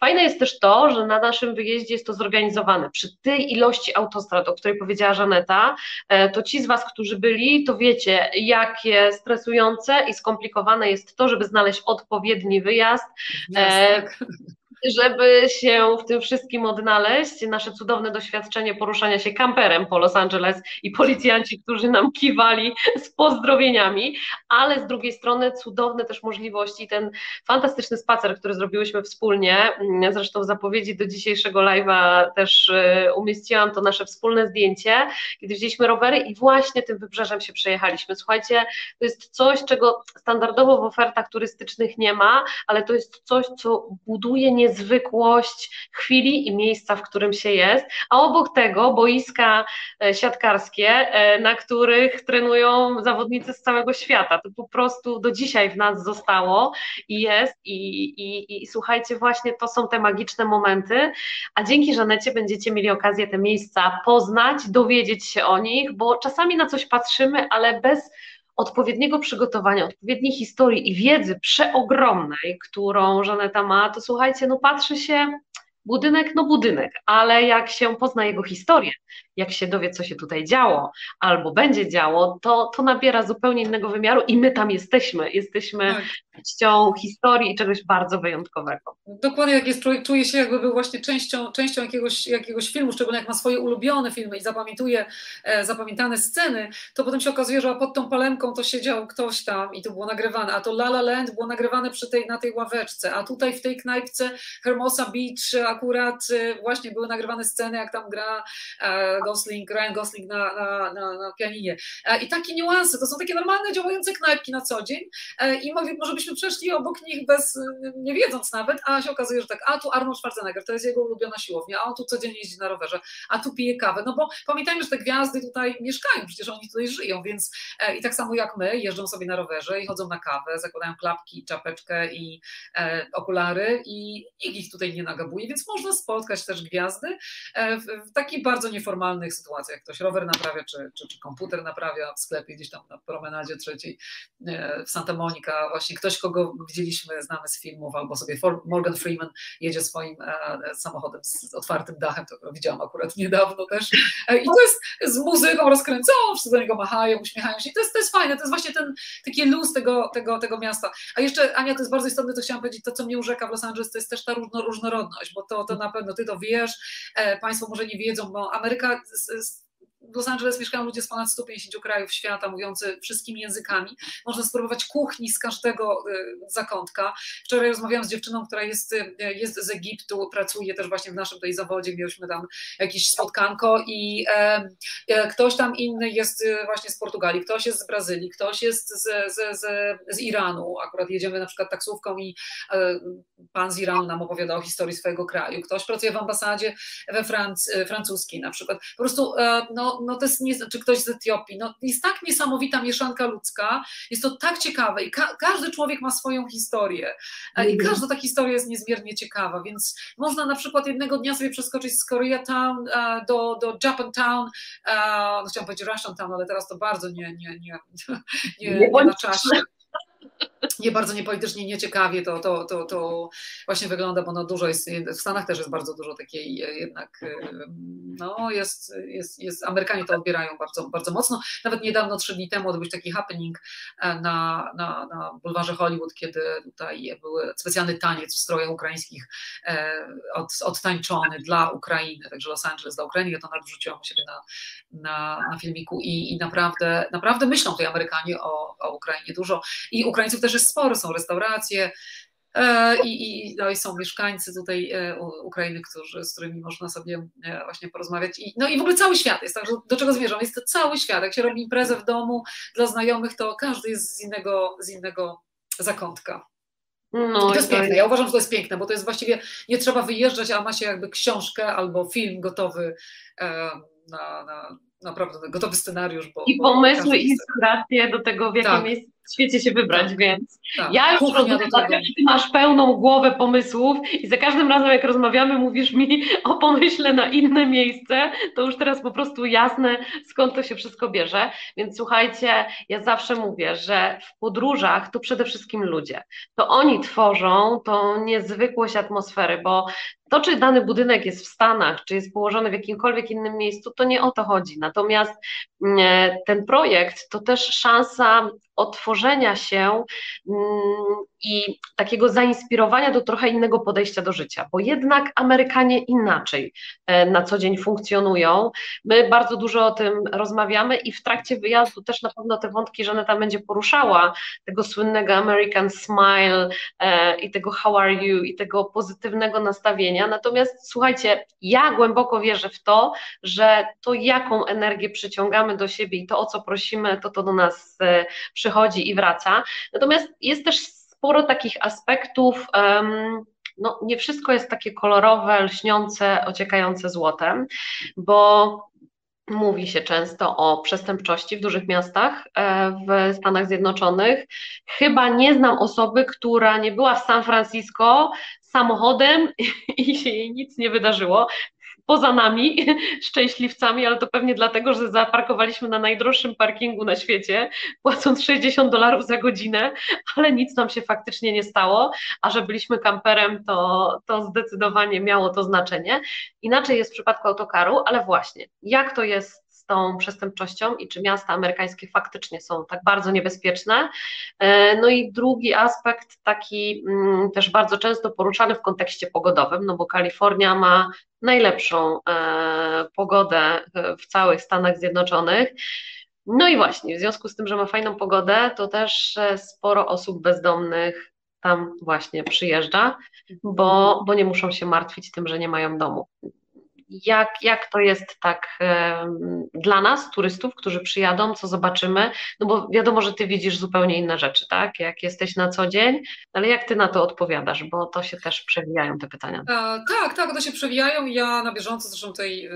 Fajne jest też to, że na naszym wyjeździe jest to zorganizowane. Przy tej ilości autostrad, o której powiedziała Żaneta, e, to ci z Was, którzy byli, to wiecie, jakie stresujące i skomplikowane jest to, żeby znaleźć odpowiedni wyjazd. Tak żeby się w tym wszystkim odnaleźć, nasze cudowne doświadczenie poruszania się kamperem po Los Angeles i policjanci, którzy nam kiwali z pozdrowieniami, ale z drugiej strony cudowne też możliwości, ten fantastyczny spacer, który zrobiłyśmy wspólnie, zresztą w zapowiedzi do dzisiejszego live'a też e, umieściłam to nasze wspólne zdjęcie, kiedy wzięliśmy rowery i właśnie tym wybrzeżem się przejechaliśmy. Słuchajcie, to jest coś, czego standardowo w ofertach turystycznych nie ma, ale to jest coś, co buduje nie niezwykłość chwili i miejsca, w którym się jest, a obok tego boiska e, siatkarskie, e, na których trenują zawodnicy z całego świata. To po prostu do dzisiaj w nas zostało i jest i, i, i słuchajcie, właśnie to są te magiczne momenty, a dzięki Żanecie będziecie mieli okazję te miejsca poznać, dowiedzieć się o nich, bo czasami na coś patrzymy, ale bez odpowiedniego przygotowania, odpowiedniej historii i wiedzy przeogromnej, którą Żaneta ma, to słuchajcie, no patrzy się budynek, no budynek, ale jak się pozna jego historię, jak się dowie, co się tutaj działo, albo będzie działo, to, to nabiera zupełnie innego wymiaru i my tam jesteśmy. Jesteśmy tak. częścią historii i czegoś bardzo wyjątkowego. Dokładnie, jak jest, czuje się jakby był właśnie częścią, częścią jakiegoś, jakiegoś filmu, szczególnie jak ma swoje ulubione filmy i zapamiętuje e, zapamiętane sceny, to potem się okazuje, że pod tą palemką to siedział ktoś tam i to było nagrywane, a to La La Land było nagrywane przy tej, na tej ławeczce, a tutaj w tej knajpce Hermosa Beach akurat e, właśnie były nagrywane sceny, jak tam gra e, Gosling, Ryan Gosling na, na, na, na pianinie. I takie niuanse, to są takie normalne działające knajpki na co dzień i może byśmy przeszli obok nich bez, nie wiedząc nawet, a się okazuje, że tak, a tu Arnold Schwarzenegger, to jest jego ulubiona siłownia, a on tu codziennie jeździ na rowerze, a tu pije kawę, no bo pamiętajmy, że te gwiazdy tutaj mieszkają, przecież oni tutaj żyją, więc i tak samo jak my, jeżdżą sobie na rowerze i chodzą na kawę, zakładają klapki, czapeczkę i e, okulary i nikt ich tutaj nie nagabuje, więc można spotkać też gwiazdy e, w, w takich bardzo nieformalnych sytuacjach. Ktoś rower naprawia, czy, czy, czy komputer naprawia w sklepie gdzieś tam na promenadzie trzeciej e, w Santa Monica, właśnie ktoś, kogo widzieliśmy, znamy z filmów, albo sobie Morgan Freeman jedzie swoim e, samochodem z otwartym dachem, to widziałam akurat niedawno też e, i to jest z muzyką rozkręconą, wszyscy do niego machają, uśmiechają się i to jest, to jest fajne, to jest właśnie ten taki luz tego, tego, tego miasta. A jeszcze, Ania, to jest bardzo istotne, to chciałam powiedzieć, to co mnie urzeka w Los Angeles, to jest też ta różnorodność, bo to, to na pewno ty to wiesz, Państwo może nie wiedzą, bo Ameryka es ist w Los Angeles mieszkają ludzie z ponad 150 krajów świata, mówiący wszystkimi językami. Można spróbować kuchni z każdego y, zakątka. Wczoraj rozmawiałam z dziewczyną, która jest, y, jest z Egiptu, pracuje też właśnie w naszym tej zawodzie, mieliśmy tam jakieś spotkanko i e, e, ktoś tam inny jest y, właśnie z Portugalii, ktoś jest z Brazylii, ktoś jest z, z, z, z Iranu. Akurat jedziemy na przykład taksówką i e, pan z Iranu nam opowiada o historii swojego kraju. Ktoś pracuje w ambasadzie we Franc francuskiej na przykład. Po prostu no, no, to jest, nie, czy ktoś z Etiopii, no, jest tak niesamowita mieszanka ludzka, jest to tak ciekawe i ka każdy człowiek ma swoją historię. I mhm. każda ta historia jest niezmiernie ciekawa, więc można na przykład jednego dnia sobie przeskoczyć z Koreatown do, do Japantown, no chciałam powiedzieć Russian Town, ale teraz to bardzo nie, nie, nie, nie, nie na czasie nie bardzo niepolitycznie, nieciekawie to, to, to, to właśnie wygląda, bo no dużo jest, w Stanach też jest bardzo dużo takiej jednak, no jest, jest, jest Amerykanie to odbierają bardzo, bardzo mocno. Nawet niedawno, trzy dni temu, odbył się taki happening e, na, na, na bulwarze Hollywood, kiedy tutaj był specjalny taniec w strojach ukraińskich e, od, odtańczony dla Ukrainy, także Los Angeles dla Ukrainy, ja to nawet wrzuciłam siebie na, na, na filmiku i, i naprawdę, naprawdę myślą tutaj Amerykanie o, o Ukrainie dużo i Ukraińców też jest sporo, są restauracje, e, i, i, no i są mieszkańcy tutaj e, Ukrainy, którzy, z którymi można sobie e, właśnie porozmawiać. I, no i w ogóle cały świat jest, także do czego zmierzam? Jest to cały świat. Jak się robi imprezę w domu dla znajomych, to każdy jest z innego, z innego zakątka. No, I to jest piękne. Ja uważam, że to jest piękne, bo to jest właściwie nie trzeba wyjeżdżać, a ma się jakby książkę albo film gotowy na, na naprawdę gotowy scenariusz. Bo, I pomysły, i inspiracje do tego, w jakim tak. miejscu w świecie się wybrać, tak. więc tak. ja już rozumiem, że ty masz pełną głowę pomysłów i za każdym razem, jak rozmawiamy, mówisz mi o pomyśle na inne miejsce, to już teraz po prostu jasne, skąd to się wszystko bierze. Więc słuchajcie, ja zawsze mówię, że w podróżach to przede wszystkim ludzie. To oni tworzą tą niezwykłość atmosfery, bo to, czy dany budynek jest w Stanach, czy jest położony w jakimkolwiek innym miejscu, to nie o to chodzi. Natomiast mm, ten projekt to też szansa otworzenia się mm, i takiego zainspirowania do trochę innego podejścia do życia, bo jednak Amerykanie inaczej e, na co dzień funkcjonują. My bardzo dużo o tym rozmawiamy i w trakcie wyjazdu też na pewno te wątki Żaneta będzie poruszała, tego słynnego American Smile e, i tego how are you i tego pozytywnego nastawienia. Natomiast słuchajcie, ja głęboko wierzę w to, że to jaką energię przyciągamy do siebie i to o co prosimy, to to do nas e, przychodzi i wraca. Natomiast jest też sporo takich aspektów. no, nie wszystko jest takie kolorowe, lśniące, ociekające złotem, bo mówi się często o przestępczości w dużych miastach e, w Stanach Zjednoczonych. Chyba nie znam osoby, która nie była w San Francisco samochodem i się jej nic nie wydarzyło poza nami, szczęśliwcami, ale to pewnie dlatego, że zaparkowaliśmy na najdroższym parkingu na świecie, płacąc 60 dolarów za godzinę, ale nic nam się faktycznie nie stało, a że byliśmy kamperem, to, to zdecydowanie miało to znaczenie. Inaczej jest w przypadku autokaru, ale właśnie, jak to jest tą przestępczością i czy miasta amerykańskie faktycznie są tak bardzo niebezpieczne. E, no i drugi aspekt, taki mm, też bardzo często poruszany w kontekście pogodowym, no bo Kalifornia ma najlepszą e, pogodę w całych Stanach Zjednoczonych. No i właśnie, w związku z tym, że ma fajną pogodę, to też e, sporo osób bezdomnych tam właśnie przyjeżdża, bo, bo nie muszą się martwić tym, że nie mają domu jak, jak to jest tak dla nas, turystów, którzy przyjadą, co zobaczymy, no bo wiadomo, że ty widzisz zupełnie inne rzeczy, tak, jak jesteś na co dzień, ale jak ty na to odpowiadasz, bo to się też przewijają te pytania. A, tak, tak, one się przewijają, ja na bieżąco zresztą tutaj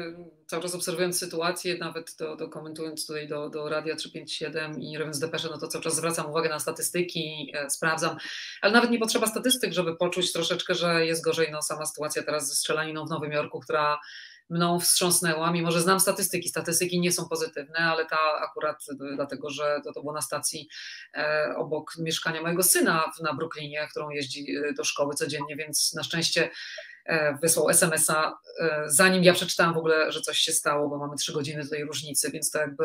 cały czas obserwując sytuację, nawet do, do komentując tutaj do, do Radia 357 i robiąc depesze, no to cały czas zwracam uwagę na statystyki, e, sprawdzam, ale nawet nie potrzeba statystyk, żeby poczuć troszeczkę, że jest gorzej, no sama sytuacja teraz ze strzelaniną w Nowym Jorku, która mną wstrząsnęła, mimo że znam statystyki. Statystyki nie są pozytywne, ale ta akurat dlatego, że to, to było na stacji e, obok mieszkania mojego syna na Brooklynie, którą jeździ e, do szkoły codziennie, więc na szczęście wysłał SMS-a, e, zanim ja przeczytałam w ogóle, że coś się stało, bo mamy trzy godziny tutaj różnicy, więc to jakby,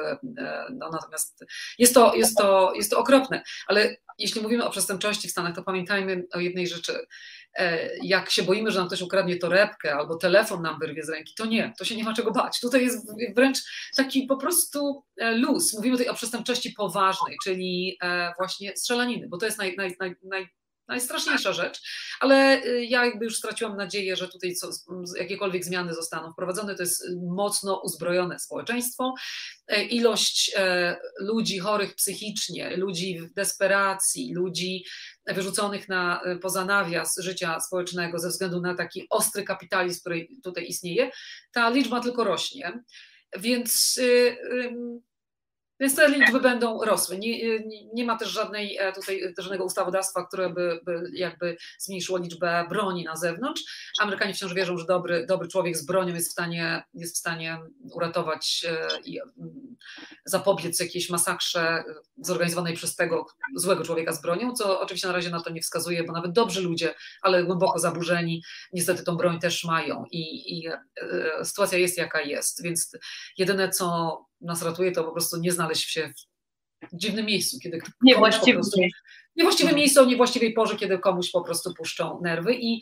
no natomiast jest to, jest to, jest to okropne, ale jeśli mówimy o przestępczości w Stanach, to pamiętajmy o jednej rzeczy. E, jak się boimy, że nam ktoś ukradnie torebkę albo telefon nam wyrwie z ręki, to nie, to się nie ma czego bać. Tutaj jest wręcz taki po prostu e, luz. Mówimy tutaj o przestępczości poważnej, czyli e, właśnie strzelaniny, bo to jest naj, naj, naj, naj najstraszniejsza rzecz, ale ja jakby już straciłam nadzieję, że tutaj co, jakiekolwiek zmiany zostaną wprowadzone. To jest mocno uzbrojone społeczeństwo. Ilość ludzi chorych psychicznie, ludzi w desperacji, ludzi wyrzuconych na, e, poza nawias życia społecznego ze względu na taki ostry kapitalizm, który tutaj istnieje, ta liczba tylko rośnie. Więc y, więc te liczby będą rosły. Nie, nie, nie, ma też żadnej e, tutaj żadnego ustawodawstwa, które by, by jakby zmniejszyło liczbę broni na zewnątrz. Amerykanie wciąż wierzą, że dobry, dobry człowiek z bronią jest w stanie, jest w stanie uratować e, i mm, zapobiec jakiejś masakrze zorganizowanej przez tego złego człowieka z bronią, co oczywiście na razie na to nie wskazuje, bo nawet dobrzy ludzie, ale głęboko zaburzeni, niestety tą broń też mają i, i e, sytuacja jest jaka jest. Więc jedyne, co nas ratuje, to po prostu nie znaleźć się w dziwnym miejscu, kiedy niewłaściwym niewłaściwym miejscu o niewłaściwej porze, kiedy komuś po prostu puszczą nerwy. I,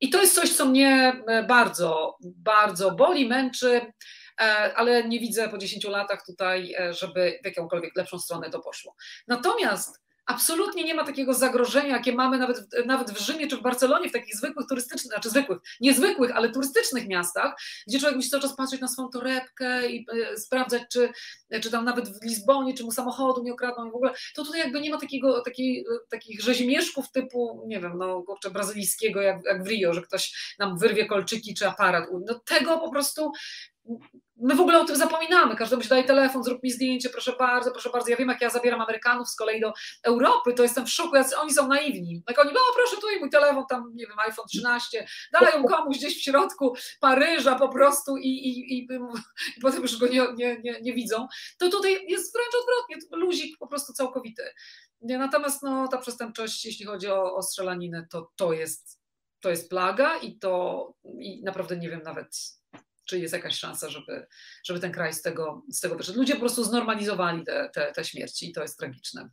i to jest coś, co mnie e, bardzo, bardzo boli, męczy, e, ale nie widzę po 10 latach tutaj, e, żeby w jakąkolwiek lepszą stronę to poszło. Natomiast absolutnie nie ma takiego zagrożenia, jakie mamy nawet, nawet w Rzymie czy w Barcelonie, w takich zwykłych turystycznych, znaczy zwykłych, niezwykłych, ale turystycznych miastach, gdzie człowiek musi cały czas patrzeć na swoją torebkę i e, sprawdzać, czy, czy tam nawet w Lizbonie, czy mu samochodu nie okradną i w ogóle, to tutaj jakby nie ma takiego, takiej, takich rzezimieszków typu, nie wiem, no kurczę, brazylijskiego jak, jak w Rio, że ktoś nam wyrwie kolczyki czy aparat. No tego po prostu my w ogóle o tym zapominamy. Każdemu się daje telefon, zrób mi zdjęcie, proszę bardzo, proszę bardzo. Ja wiem, jak ja zabieram Amerykanów z kolei do Europy, to jestem w szoku, oni są naiwni. Jak oni, no proszę, tu mój telefon, tam, nie wiem, iPhone 13, dają komuś gdzieś w środku Paryża po prostu i, i, i, i potem już go nie, nie, nie, nie, widzą. To tutaj jest wręcz odwrotnie, luzik po prostu całkowity. Natomiast no, ta przestępczość, jeśli chodzi o, o strzelaninę, to, to, jest, to jest plaga i to i naprawdę nie wiem nawet czy jest jakaś szansa, żeby, żeby ten kraj z tego, z tego wyszedł. Ludzie po prostu znormalizowali te, te, te śmierci i to jest tragiczne.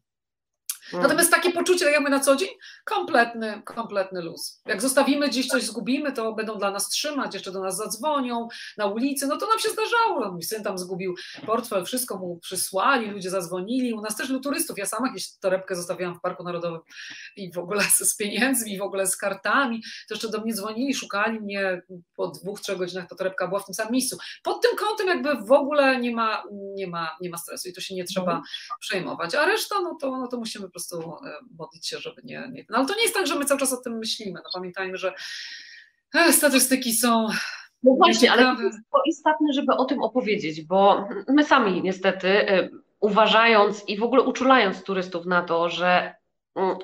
Mm. Natomiast takie poczucie, tak jak my na co dzień, kompletny, kompletny luz. Jak zostawimy gdzieś coś, zgubimy, to będą dla nas trzymać, jeszcze do nas zadzwonią na ulicy, no to nam się zdarzało. Mój syn tam zgubił portfel, wszystko mu przysłali, ludzie zadzwonili. U nas też lu turystów, ja sama jakieś torebkę zostawiałam w Parku Narodowym i w ogóle z, z pieniędzmi, i w ogóle z kartami. To jeszcze do mnie dzwonili, szukali mnie po dwóch, trzech godzinach, ta torebka była w tym samym miejscu. Pod tym kątem jakby w ogóle nie ma, nie ma, nie ma stresu i to się nie trzeba mhm. przejmować. A reszta, no to, no to musimy prostu e, modlić się, żeby nie, nie. No ale to nie jest tak, że my cały czas o tym myślimy. No pamiętajmy, że e, statystyki są. No właśnie, ale to jest istotne, żeby o tym opowiedzieć, bo my sami niestety e, uważając i w ogóle uczulając turystów na to, że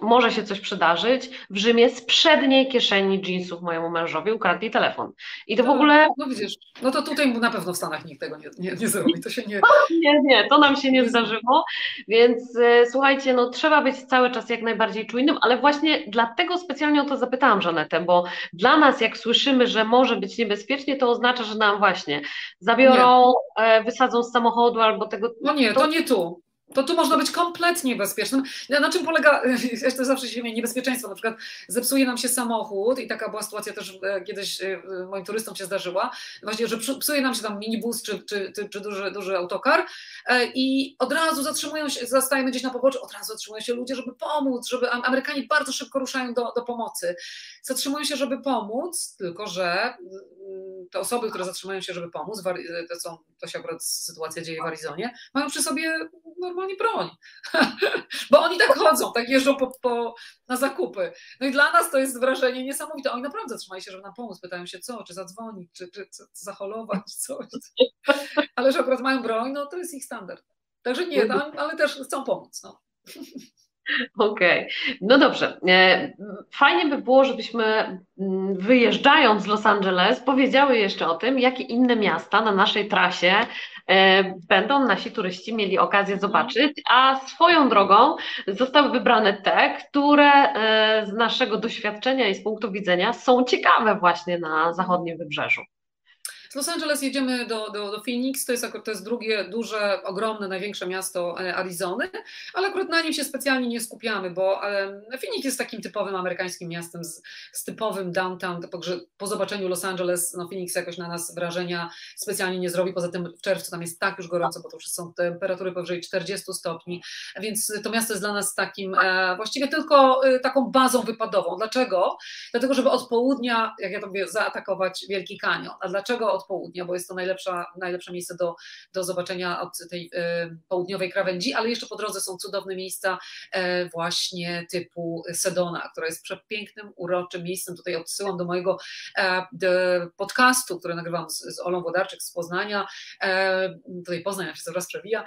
może się coś przydarzyć. W Rzymie z przedniej kieszeni jeansów mojemu mężowi ukradli telefon. I to w ogóle. No widzisz, no to tutaj na pewno w Stanach nikt tego nie, nie, nie zrobi. To się nie... nie, nie, to nam się nie zdarzyło. Więc e, słuchajcie, no trzeba być cały czas jak najbardziej czujnym, ale właśnie dlatego specjalnie o to zapytałam Żanetę, bo dla nas, jak słyszymy, że może być niebezpiecznie, to oznacza, że nam właśnie zabiorą, e, wysadzą z samochodu albo tego. No nie, to, to nie tu to tu można być kompletnie bezpiecznym. Na czym polega, to zawsze się mówi, niebezpieczeństwo, na przykład zepsuje nam się samochód i taka była sytuacja też e, kiedyś e, moim turystom się zdarzyła, właśnie, że psuje nam się tam minibus czy, czy, czy, czy duży, duży autokar e, i od razu zatrzymują się, zastajemy gdzieś na poboczu, od razu zatrzymują się ludzie, żeby pomóc, żeby Amerykanie bardzo szybko ruszają do, do pomocy. Zatrzymują się, żeby pomóc, tylko że te osoby, które zatrzymają się, żeby pomóc, to, są, to się akurat sytuacja dzieje w Arizonie, mają przy sobie normalnie broń. Bo oni tak chodzą, tak jeżdżą po, po, na zakupy. No i dla nas to jest wrażenie niesamowite. Oni naprawdę zatrzymają się, żeby nam pomóc. Pytają się co, czy zadzwonić, czy, czy, czy zaholować, coś. Ale że akurat mają broń, no to jest ich standard. Także nie, no, ale też chcą pomóc. No. Okej, okay. no dobrze. E, fajnie by było, żebyśmy mm, wyjeżdżając z Los Angeles powiedziały jeszcze o tym, jakie inne miasta na naszej trasie e, będą nasi turyści mieli okazję zobaczyć, a swoją drogą zostały wybrane te, które e, z naszego doświadczenia i z punktu widzenia są ciekawe właśnie na zachodnim wybrzeżu. Z Los Angeles jedziemy do, do, do Phoenix, to jest, to jest drugie, duże, ogromne, największe miasto e, Arizony, ale akurat na nim się specjalnie nie skupiamy, bo Phoenix jest takim typowym amerykańskim miastem z, z typowym downtown, także po zobaczeniu Los Angeles, no Phoenix jakoś na nas wrażenia specjalnie nie zrobi, poza tym w czerwcu tam jest tak już gorąco, bo to już są temperatury powyżej 40 stopni, więc to miasto jest dla nas takim e, właściwie tylko e, taką bazą wypadową. Dlaczego? Dlatego, żeby od południa, jak ja to mówię, zaatakować Wielki Kanion. A dlaczego od południa, bo jest to najlepsza, najlepsze miejsce do, do zobaczenia od tej y, południowej krawędzi, ale jeszcze po drodze są cudowne miejsca y, właśnie typu Sedona, która jest przepięknym, uroczym miejscem. Tutaj odsyłam do mojego y, podcastu, który nagrywam z, z Olą Wodarczyk z Poznania, tutaj Poznań się zaraz przewija,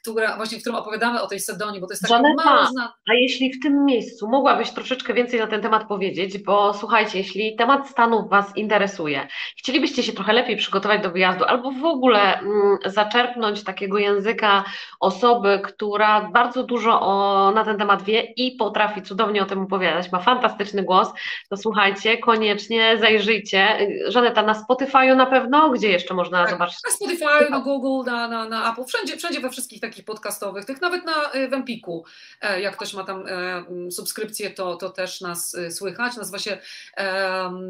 która, właśnie w którym opowiadamy o tej Sedonie, bo to jest taka mało znana. A jeśli w tym miejscu mogłabyś troszeczkę więcej na ten temat powiedzieć, bo słuchajcie, jeśli temat Stanów Was interesuje, chcielibyście się trochę lepiej przygotować do wyjazdu, albo w ogóle mm, zaczerpnąć takiego języka osoby, która bardzo dużo o, na ten temat wie i potrafi cudownie o tym opowiadać, ma fantastyczny głos, to słuchajcie, koniecznie zajrzyjcie. Żaneta, na Spotify'u na pewno? Gdzie jeszcze można tak, zobaczyć? Na Spotify, na Google, na, na, na Apple, wszędzie, wszędzie we wszystkich takich podcastowych, tych nawet na y, Wempiku, e, jak ktoś ma tam e, subskrypcję, to, to też nas y, słychać. Nazywa się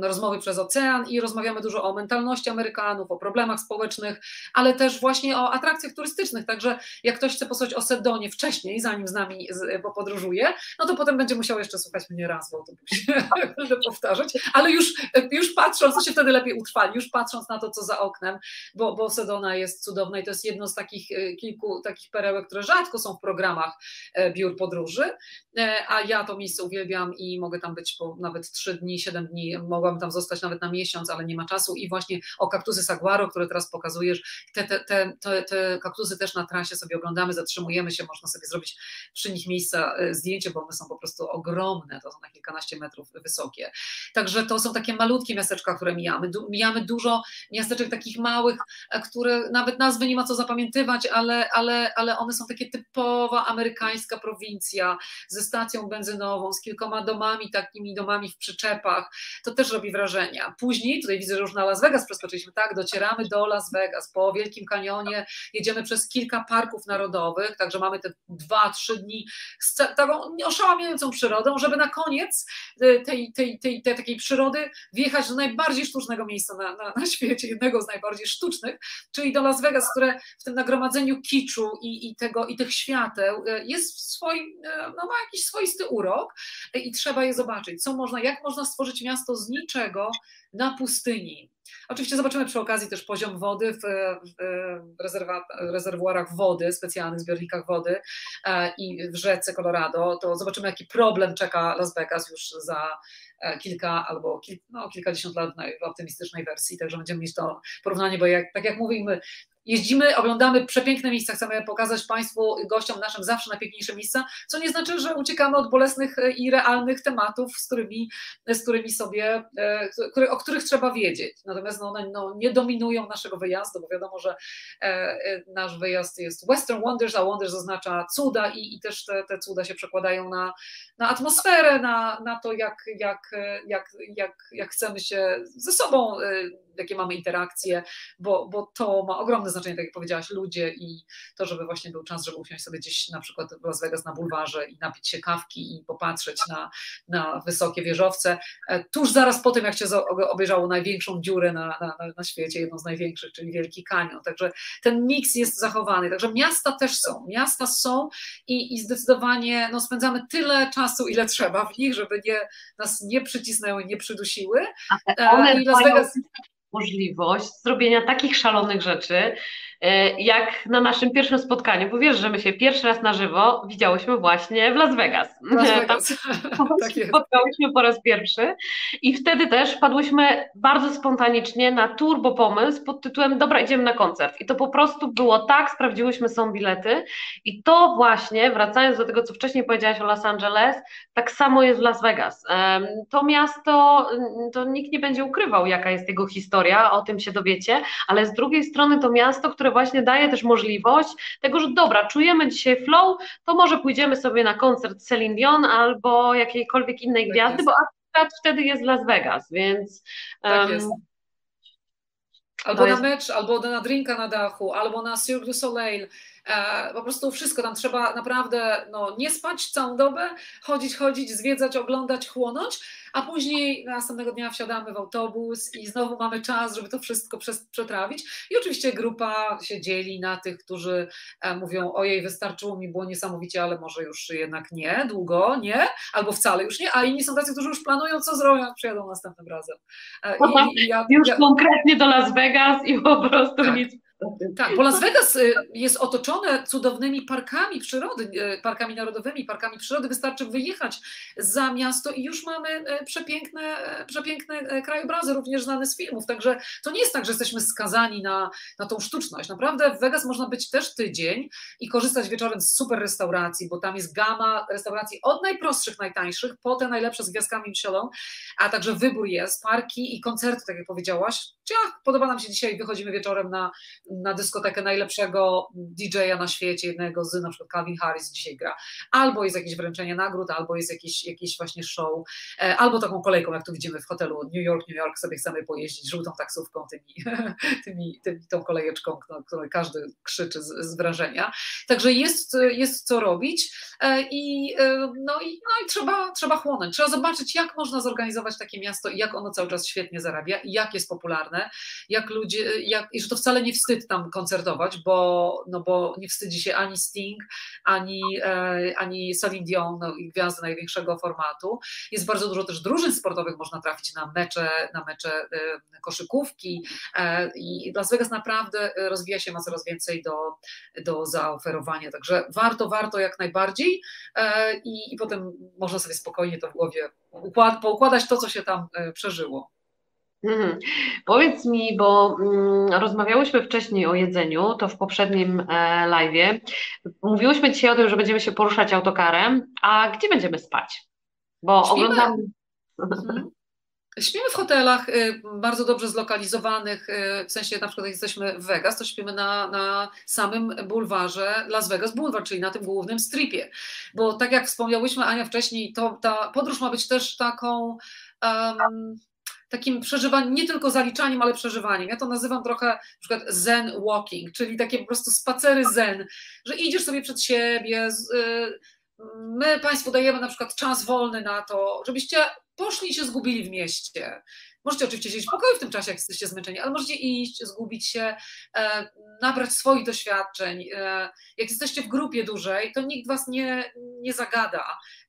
Rozmowy przez Ocean i rozmawiamy dużo o mentalności amerykańskiej, o problemach społecznych, ale też właśnie o atrakcjach turystycznych. Także jak ktoś chce posłuchać o Sedonie wcześniej, zanim z nami podróżuje, no to potem będzie musiał jeszcze słuchać mnie raz w autobusie, będę powtarzać, ale już, już patrząc, co się wtedy lepiej utrwali, już patrząc na to, co za oknem, bo, bo Sedona jest cudowna i to jest jedno z takich e, kilku takich perełek, które rzadko są w programach e, biur podróży, e, a ja to miejsce uwielbiam i mogę tam być po nawet 3 dni, 7 dni, mogłam tam zostać nawet na miesiąc, ale nie ma czasu. I właśnie o kaktusy saguaro, które teraz pokazujesz, te, te, te, te, te kaktusy też na trasie sobie oglądamy, zatrzymujemy się, można sobie zrobić przy nich miejsca e, zdjęcie, bo one są po prostu ogromne, to są na kilkanaście metrów wysokie. Także to są takie malutkie miasteczka, które mijamy. Du mijamy dużo miasteczek takich małych, e, które nawet nazwy nie ma co zapamiętywać, ale, ale, ale one są takie typowa amerykańska prowincja ze stacją benzynową, z kilkoma domami, takimi domami w przyczepach. To też robi wrażenie. Później, tutaj widzę, że już na Las Vegas przeskoczyliśmy, tak, docieramy do Las Vegas, po Wielkim Kanionie jedziemy przez kilka parków narodowych, także mamy te dwa, trzy dni z taką oszałamiającą przyrodą, żeby na koniec y, tej, tej, tej, tej takiej przyrody wjechać do najbardziej sztucznego miejsca na, na, na świecie, jednego z najbardziej sztucznych, czyli do Las Vegas, które w tym nagromadzeniu kiczu i, i, tego, i tych świateł y, jest w swoim, y, no ma jakiś swoisty urok i trzeba je zobaczyć, co można, jak można stworzyć miasto z niczego na pustyni. Oczywiście zobaczymy przy okazji też poziom wody w, w rezerwuarach wody, specjalnych zbiornikach wody e, i w rzece Colorado. To zobaczymy, jaki problem czeka Las Vegas już za e, kilka albo kil, no, kilkadziesiąt lat w optymistycznej wersji, także będziemy mieć to porównanie, bo jak, tak jak mówimy, jeździmy, oglądamy przepiękne miejsca, chcemy pokazać Państwu, gościom naszym zawsze najpiękniejsze miejsca, co nie znaczy, że uciekamy od bolesnych e, i realnych tematów, z którymi, z którymi sobie, e, o których trzeba wiedzieć. Natomiast no, one no, nie dominują naszego wyjazdu, bo wiadomo, że e, nasz wyjazd jest Western Wonders, a Wonders oznacza cuda i, i też te, te cuda się przekładają na, na atmosferę, na, na to, jak, jak, jak, jak, jak chcemy się ze sobą jakie mamy interakcje, bo, bo to ma ogromne znaczenie, tak jak powiedziałaś, ludzie i to, żeby właśnie był czas, żeby usiąść sobie gdzieś na przykład w Las Vegas na bulwarze i napić się kawki i popatrzeć na, na wysokie wieżowce. E, tuż zaraz po tym, jak się obejrzało największą dziurę na, na, na świecie, jedną z największych, czyli Wielki Kanion. Także ten miks jest zachowany. Także miasta też są. Miasta są i, i zdecydowanie no, spędzamy tyle czasu, ile trzeba w nich, żeby nie, nas nie przycisnęły, nie przydusiły. A te one I Las Vegas możliwość zrobienia takich szalonych rzeczy, jak na naszym pierwszym spotkaniu, bo wiesz, że my się pierwszy raz na żywo widziałyśmy właśnie w Las Vegas. Las Vegas. tak Spotkałyśmy po raz pierwszy i wtedy też padłyśmy bardzo spontanicznie na turbo pomysł pod tytułem dobra, idziemy na koncert. I to po prostu było tak, sprawdziłyśmy są bilety i to właśnie, wracając do tego, co wcześniej powiedziałaś o Los Angeles, tak samo jest w Las Vegas. To miasto, to nikt nie będzie ukrywał, jaka jest jego historia, o tym się dowiecie, ale z drugiej strony to miasto, które właśnie daje też możliwość tego, że dobra, czujemy dzisiaj flow, to może pójdziemy sobie na koncert Celine Dion albo jakiejkolwiek innej tak gwiazdy, jest. bo akurat wtedy jest Las Vegas, więc... Tak um, jest. Albo na mecz, albo na drinka na dachu, albo na Cirque du Soleil. E, po prostu wszystko tam trzeba naprawdę no, nie spać całą dobę, chodzić, chodzić, zwiedzać, oglądać, chłonąć, a później następnego dnia wsiadamy w autobus i znowu mamy czas, żeby to wszystko przetrawić. I oczywiście grupa się dzieli na tych, którzy e, mówią: Ojej, wystarczyło mi, było niesamowicie, ale może już jednak nie, długo, nie, albo wcale już nie, a inni są tacy, którzy już planują, co zrobią, jak przyjadą następnym razem. E, I, i ja, już ja... konkretnie do Las Vegas i po prostu tak. nic tak, bo Las Vegas y, jest otoczone cudownymi parkami przyrody, y, parkami narodowymi, parkami przyrody. Wystarczy wyjechać za miasto i już mamy y, przepiękne, przepiękne krajobrazy, również znane z filmów. Także to nie jest tak, że jesteśmy skazani na, na tą sztuczność. Naprawdę w Vegas można być też tydzień i korzystać wieczorem z super restauracji, bo tam jest gama restauracji od najprostszych, najtańszych, po te najlepsze z gwiazdkami Michelin, a także wybór jest, parki i koncerty, tak jak powiedziałaś. Ciach, podoba nam się dzisiaj, wychodzimy wieczorem na na dyskotekę najlepszego DJ-a na świecie, jednego z, na przykład Calvin Harris dzisiaj gra. Albo jest jakieś wręczenie nagród, albo jest jakieś, jakieś właśnie show, e, albo taką kolejką, jak tu widzimy w hotelu New York, New York, sobie chcemy pojeździć żółtą taksówką, tymi, tymi, tymi tą kolejeczką, której każdy krzyczy z, z wrażenia. Także jest, jest co robić e, i, e, no, i, no i trzeba, trzeba chłonąć. Trzeba zobaczyć, jak można zorganizować takie miasto i jak ono cały czas świetnie zarabia i jak jest popularne, jak ludzie, jak, i że to wcale nie wstyd tam koncertować, bo, no bo nie wstydzi się ani Sting, ani, e, ani Celine Dion, no, gwiazdy największego formatu. Jest bardzo dużo też drużyn sportowych, można trafić na mecze, na mecze e, koszykówki e, i Las Vegas naprawdę rozwija się, ma coraz więcej do, do zaoferowania, także warto, warto jak najbardziej e, i, i potem można sobie spokojnie to w głowie układ, poukładać to, co się tam e, przeżyło. Mhm. Powiedz mi, bo mm, rozmawiałyśmy wcześniej o jedzeniu, to w poprzednim e, live'ie. Mówiłyśmy dzisiaj o tym, że będziemy się poruszać autokarem, a gdzie będziemy spać? Bo Śpimy. oglądam. Mhm. Śpimy w hotelach y, bardzo dobrze zlokalizowanych, y, w sensie na przykład jak jesteśmy w Vegas, to śpimy na, na samym bulwarze Las Vegas Boulevard, czyli na tym głównym stripie. Bo tak jak wspomniałyśmy Ania wcześniej, to ta podróż ma być też taką um, takim przeżywaniem, nie tylko zaliczaniem, ale przeżywaniem. Ja to nazywam trochę na przykład zen walking, czyli takie po prostu spacery zen, że idziesz sobie przed siebie, y, my Państwu dajemy na przykład czas wolny na to, żebyście poszli i się zgubili w mieście. Możecie oczywiście siedzieć w pokoju w tym czasie, jak jesteście zmęczeni, ale możecie iść, zgubić się, e, nabrać swoich doświadczeń. E, jak jesteście w grupie dużej, to nikt was nie, nie zagada,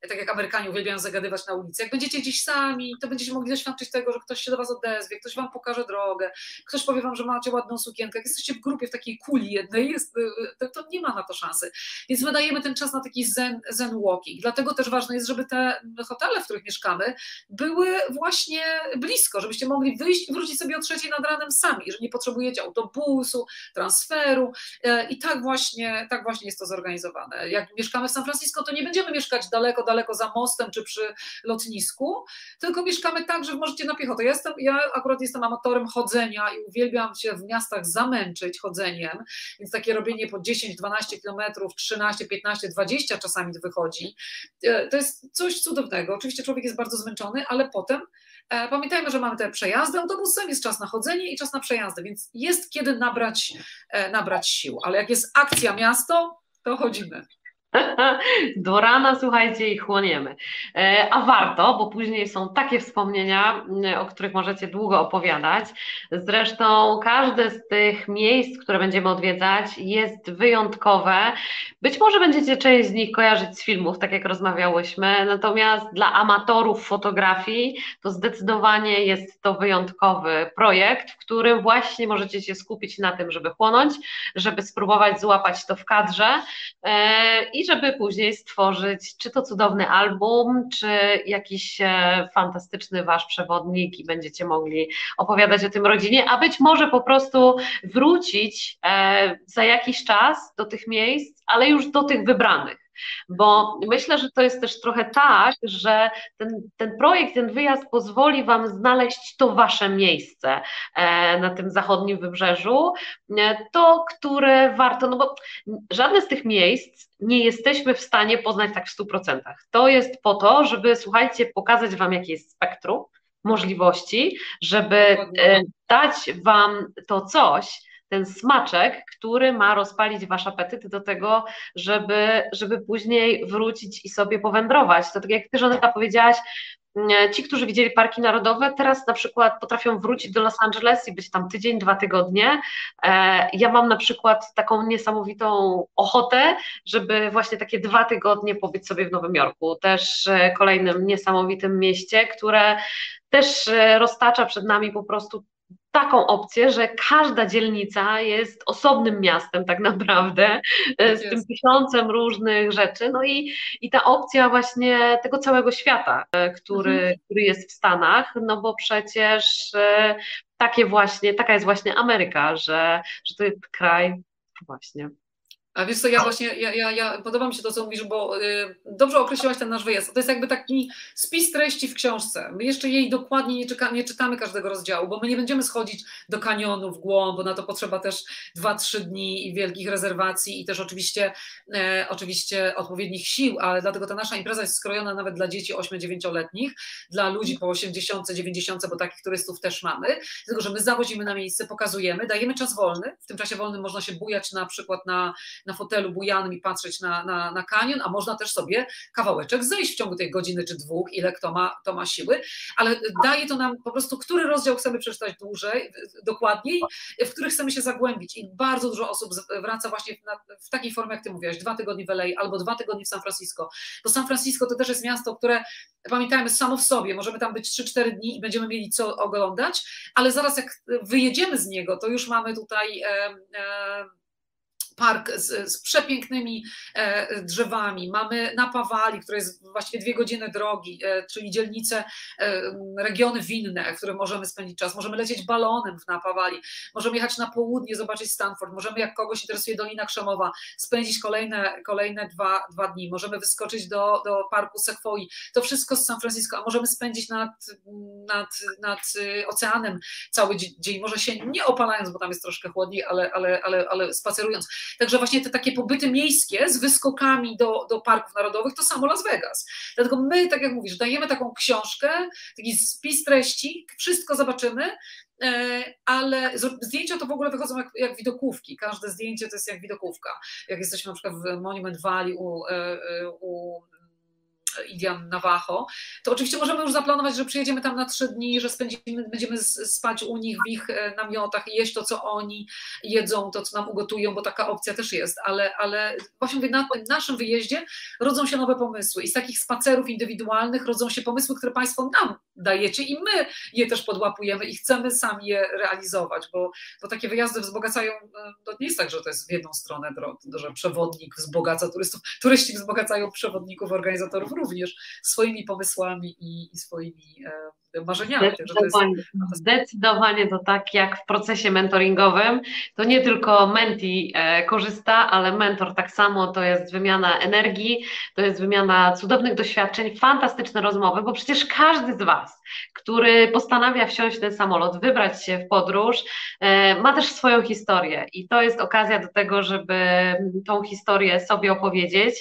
tak jak Amerykanie uwielbiają zagadywać na ulicy. Jak będziecie gdzieś sami, to będziecie mogli doświadczyć tego, że ktoś się do was odezwie, ktoś wam pokaże drogę, ktoś powie wam, że macie ładną sukienkę. Jak jesteście w grupie, w takiej kuli jednej, jest, e, to, to nie ma na to szansy. Więc my dajemy ten czas na taki zen, zen walking. Dlatego też ważne jest, żeby te hotele, w których mieszkamy, były właśnie blisko, żebyście mogli wyjść i wrócić sobie o trzeciej nad ranem sami, że nie potrzebujecie autobusu, transferu e, i tak właśnie, tak właśnie jest to zorganizowane. Jak mieszkamy w San Francisco, to nie będziemy mieszkać daleko, daleko za mostem czy przy lotnisku, tylko mieszkamy tak, że możecie na piechotę. Ja, jestem, ja akurat jestem amatorem chodzenia i uwielbiam się w miastach zamęczyć chodzeniem, więc takie robienie po 10, 12 kilometrów, 13, 15, 20 czasami wychodzi. E, to jest coś cudownego. Oczywiście człowiek jest bardzo zmęczony, ale potem pamiętajmy, że mamy te przejazdy autobusem, jest czas na chodzenie i czas na przejazdy, więc jest kiedy nabrać, e, nabrać sił, ale jak jest akcja miasto, to chodzimy. Do rana, słuchajcie, i chłoniemy. E, a warto, bo później są takie wspomnienia, o których możecie długo opowiadać. Zresztą każde z tych miejsc, które będziemy odwiedzać, jest wyjątkowe. Być może będziecie część z nich kojarzyć z filmów, tak jak rozmawiałyśmy, natomiast dla amatorów fotografii to zdecydowanie jest to wyjątkowy projekt, w którym właśnie możecie się skupić na tym, żeby chłonąć, żeby spróbować złapać to w kadrze e, i żeby później stworzyć czy to cudowny album, czy jakiś e, fantastyczny wasz przewodnik i będziecie mogli opowiadać o tym rodzinie, a być może po prostu wrócić e, za jakiś czas do tych miejsc, ale już do tych wybranych bo myślę, że to jest też trochę tak, że ten, ten projekt, ten wyjazd pozwoli Wam znaleźć to Wasze miejsce e, na tym zachodnim wybrzeżu, e, to, które warto, no bo żadne z tych miejsc nie jesteśmy w stanie poznać tak w 100%. To jest po to, żeby, słuchajcie, pokazać Wam, jakie jest spektrum możliwości, żeby e, dać Wam to coś, ten smaczek, który ma rozpalić wasz apetyt do tego, żeby, żeby później wrócić i sobie powędrować. To tak jak ty, Żaneta, powiedziałaś, mm, ci, którzy widzieli parki narodowe, teraz na przykład potrafią wrócić do Los Angeles i być tam tydzień, dwa tygodnie. E, ja mam na przykład taką niesamowitą ochotę, żeby właśnie takie dwa tygodnie pobyć sobie w Nowym Jorku, też e, kolejnym niesamowitym mieście, które też e, roztacza przed nami po prostu taką opcję, że każda dzielnica jest osobnym miastem tak naprawdę, tak z tym tysiącem różnych rzeczy, no i, i ta opcja właśnie tego całego świata, e, który, mhm. który jest w Stanach, no bo przecież e, takie właśnie, taka jest właśnie Ameryka, że, że to jest kraj właśnie a wiesz co, ja właśnie, ja, ja, ja, podoba mi się to, co mówisz, bo y, dobrze określiłaś ten nasz wyjazd. To jest jakby taki spis treści w książce. My jeszcze jej dokładnie nie, czeka, nie czytamy każdego rozdziału, bo my nie będziemy schodzić do kanionu w głąb, bo na to potrzeba też 2-3 dni i wielkich rezerwacji i też oczywiście, e, oczywiście odpowiednich sił, ale dlatego ta nasza impreza jest skrojona nawet dla dzieci 8-9-letnich, dla ludzi po 80, 90, bo takich turystów też mamy, tylko że my zawozimy na miejsce, pokazujemy, dajemy czas wolny, w tym czasie wolnym można się bujać na przykład na na fotelu bujanym i patrzeć na, na, na kanion, a można też sobie kawałeczek zejść w ciągu tej godziny czy dwóch, ile kto ma, to ma siły, ale daje to nam po prostu, który rozdział chcemy przeczytać dłużej, dokładniej, w których chcemy się zagłębić. I bardzo dużo osób wraca właśnie w, w takiej formie, jak ty mówiłaś, dwa tygodnie w LA albo dwa tygodnie w San Francisco, bo San Francisco to też jest miasto, które pamiętajmy samo w sobie, możemy tam być 3-4 dni i będziemy mieli co oglądać, ale zaraz jak wyjedziemy z niego, to już mamy tutaj e, e, park z, z, przepięknymi e, drzewami, mamy Napawali, które jest właściwie dwie godziny drogi, e, czyli dzielnice, e, regiony winne, w których możemy spędzić czas, możemy lecieć balonem w Napawali, możemy jechać na południe, zobaczyć Stanford, możemy jak kogoś interesuje Dolina Krzemowa, spędzić kolejne, kolejne dwa, dwa dni, możemy wyskoczyć do, do parku Sequoia, to wszystko z San Francisco, a możemy spędzić nad, nad, nad oceanem cały dzień, może się nie opalając, bo tam jest troszkę chłodniej, ale, ale, ale, ale spacerując. Także właśnie te takie pobyty miejskie z wyskokami do, do parków narodowych, to samo Las Vegas. Dlatego my, tak jak mówisz, dajemy taką książkę, taki spis treści, wszystko zobaczymy, e, ale zdjęcia to w ogóle wychodzą jak, jak, widokówki. Każde zdjęcie to jest jak widokówka. Jak jesteśmy na przykład w Monument Valley u, e, e, u Indian Navajo, to oczywiście możemy już zaplanować, że przyjedziemy tam na trzy dni, że spędzimy, będziemy spać u nich w ich e, namiotach i jeść to, co oni jedzą, to, co nam ugotują, bo taka opcja też jest, ale, ale właśnie mówię, na tym naszym wyjeździe rodzą się nowe pomysły i z takich spacerów indywidualnych rodzą się pomysły, które Państwo nam dajecie i my je też podłapujemy i chcemy sami je realizować, bo, bo takie wyjazdy wzbogacają, e, to nie jest tak, że to jest w jedną stronę, że przewodnik wzbogaca turystów, turyści wzbogacają przewodników, organizatorów również swoimi pomysłami i, i swoimi e, marzeniami. Zdecydowanie, to, jest... Zdecydowanie to tak jak w procesie mentoringowym, to nie tylko menti e, korzysta, ale mentor tak samo to jest wymiana energii, to jest wymiana cudownych doświadczeń, fantastyczne rozmowy, bo przecież każdy z Was, który postanawia wsiąść w ten samolot, wybrać się w podróż, e, ma też swoją historię i to jest okazja do tego, żeby tą historię sobie opowiedzieć,